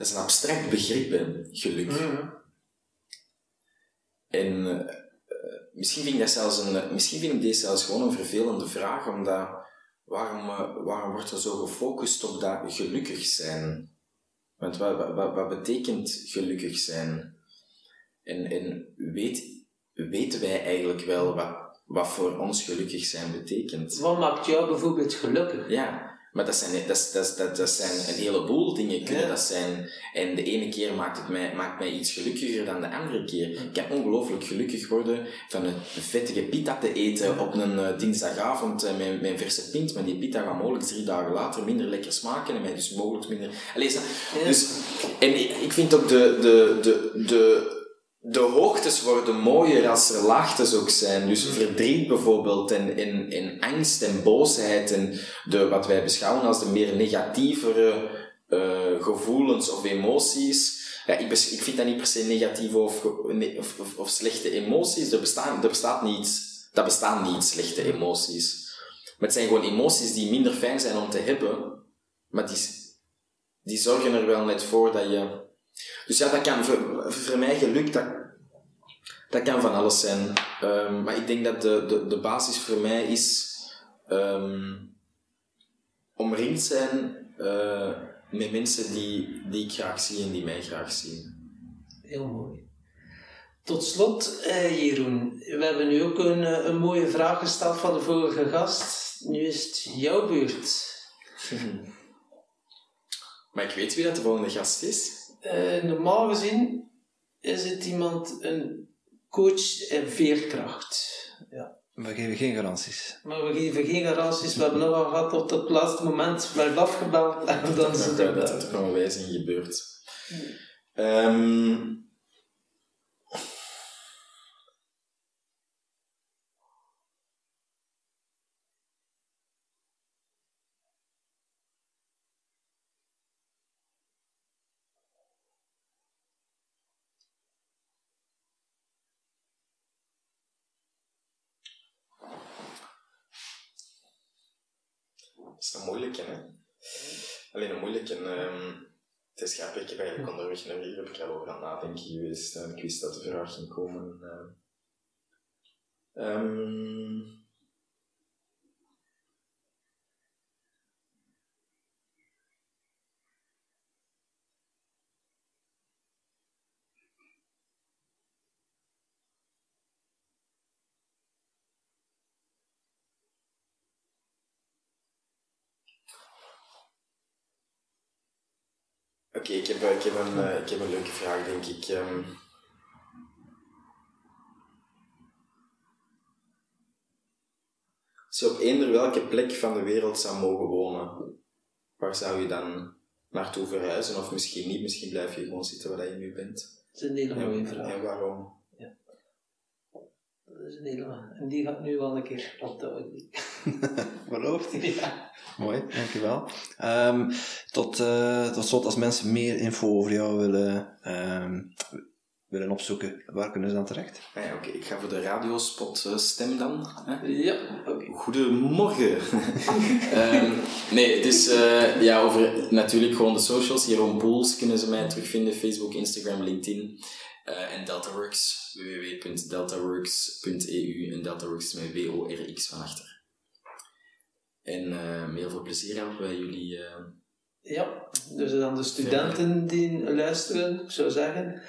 Dat is een abstract begrip, hè, geluk. Mm. En uh, misschien, vind ik dat zelfs een, misschien vind ik deze zelfs gewoon een vervelende vraag, omdat waarom, uh, waarom wordt er zo gefocust op dat gelukkig zijn? Want wat, wat, wat betekent gelukkig zijn? En, en weet, weten wij eigenlijk wel wat, wat voor ons gelukkig zijn betekent? Wat maakt jou bijvoorbeeld gelukkig? Ja, maar dat zijn, dat, dat, dat, dat zijn een heleboel dingen kunnen dat zijn. En de ene keer maakt het mij, maakt mij iets gelukkiger dan de andere keer. Ik kan ongelooflijk gelukkig worden van een vettige pita te eten op een uh, dinsdagavond uh, met mijn verse pint. Maar die pita gaat mogelijk drie dagen later minder lekker smaken en mij dus mogelijk minder... Allee, dus, en ik vind ook de, de, de, de de hoogtes worden mooier als er laagtes ook zijn. Dus verdriet bijvoorbeeld en, en, en angst en boosheid en de, wat wij beschouwen als de meer negatievere uh, gevoelens of emoties. Ja, ik, ik vind dat niet per se negatieve of, of, of, of, slechte emoties. Er bestaat, er bestaat niets Dat bestaan niet, slechte emoties. Maar het zijn gewoon emoties die minder fijn zijn om te hebben, maar die, die zorgen er wel net voor dat je... Dus ja, dat kan voor, voor mij gelukt, dat, dat kan van alles zijn. Ehm, maar ik denk dat de, de, de basis voor mij is um, omringd zijn uh, met mensen die, die ik graag zie en die mij graag zien. Heel mooi. Tot slot, eh, Jeroen, we hebben nu ook een, eh, een mooie vraag gesteld van de vorige gast. Nu is het jouw beurt. maar ik weet wie dat de volgende gast is. Uh, normaal gezien is het iemand, een coach en veerkracht. Ja. We geven geen garanties. Maar we geven geen garanties. We hebben nog wel gehad op het laatste moment werd afgebeld en dan is het Dat er nog wijzing gebeurd. Um, is een moeilijke, hè? Alleen een moeilijke. Um, het is grappig, ik heb eigenlijk onderweg naar hier heb ik al over aan het nadenken geweest. En ik wist dat de vraag ging komen. Uh, um, Oké, ik, heb, ik, heb een, uh, ik heb een leuke vraag, denk ik. Um, als je op eender welke plek van de wereld zou mogen wonen, waar zou je dan naartoe verhuizen? Of misschien niet, misschien blijf je gewoon zitten waar je nu bent. Dat is een hele mooie vraag. En waarom? Dat is een hele En die gaat nu wel een keer opduiken. Beloofd? Ja. Mooi, dankjewel. Um, tot, uh, tot slot, als mensen meer info over jou willen, um, willen opzoeken, waar kunnen ze dan terecht? Ah ja, oké. Ik ga voor de radiospot uh, stem dan. Hè? Ja, oké. Goedemorgen. um, nee, dus uh, ja, over natuurlijk gewoon de socials. Jeroen Boels kunnen ze mij terugvinden. Facebook, Instagram, LinkedIn. En DeltaWorks, www.deltaworks.eu en DeltaWorks met W-O-R-X van achter. En uh, heel veel plezier helpen bij jullie. Uh... Ja, dus dan de studenten die luisteren, ik zou zeggen,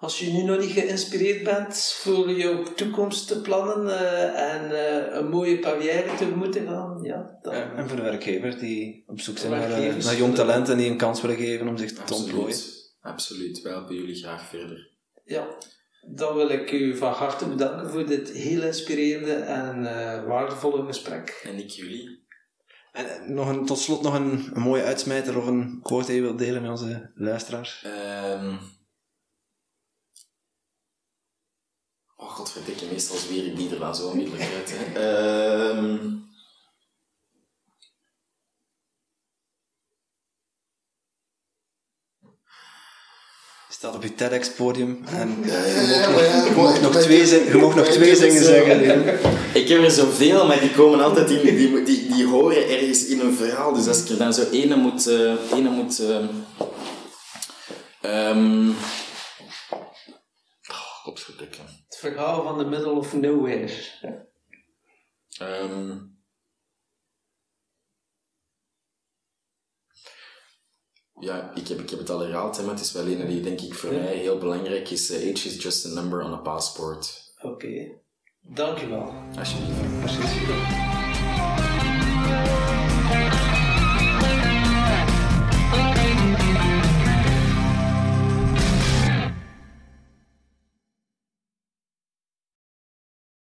als je nu nog niet geïnspireerd bent voor je toekomst te plannen uh, en een mooie carrière te moeten gaan, ja. Dan... en voor de werkgevers die op zoek zijn naar, naar jong talenten die een kans willen geven om zich te Absoluut. ontplooien. Absoluut, wij helpen jullie graag verder. Ja, dan wil ik u van harte bedanken voor dit heel inspirerende en waardevolle gesprek. En ik jullie. En nog een, tot slot nog een, een mooie uitsmijter of een quote die je wilt delen met onze luisteraars? Um... Oh, godverdikke, meestal zweer ik die er wel zo onmiddellijk uit. Hè. Um... staat op je TEDx-podium en je mag nog twee, zingen zeggen. Ik heb er zoveel, maar die komen altijd in, die, die, die horen ergens in een verhaal. Dus als ik er dan zo ene moet... Uh, ene moet uh, um, oh, Het verhaal van the middle of nowhere. Um, ja, ik heb, ik heb het al herhaald, maar het is wel een die denk ik voor ja. mij heel belangrijk is. Uh, age is just a number on a passport. Oké, okay. dankjewel. Alsjeblieft. Alsjeblieft.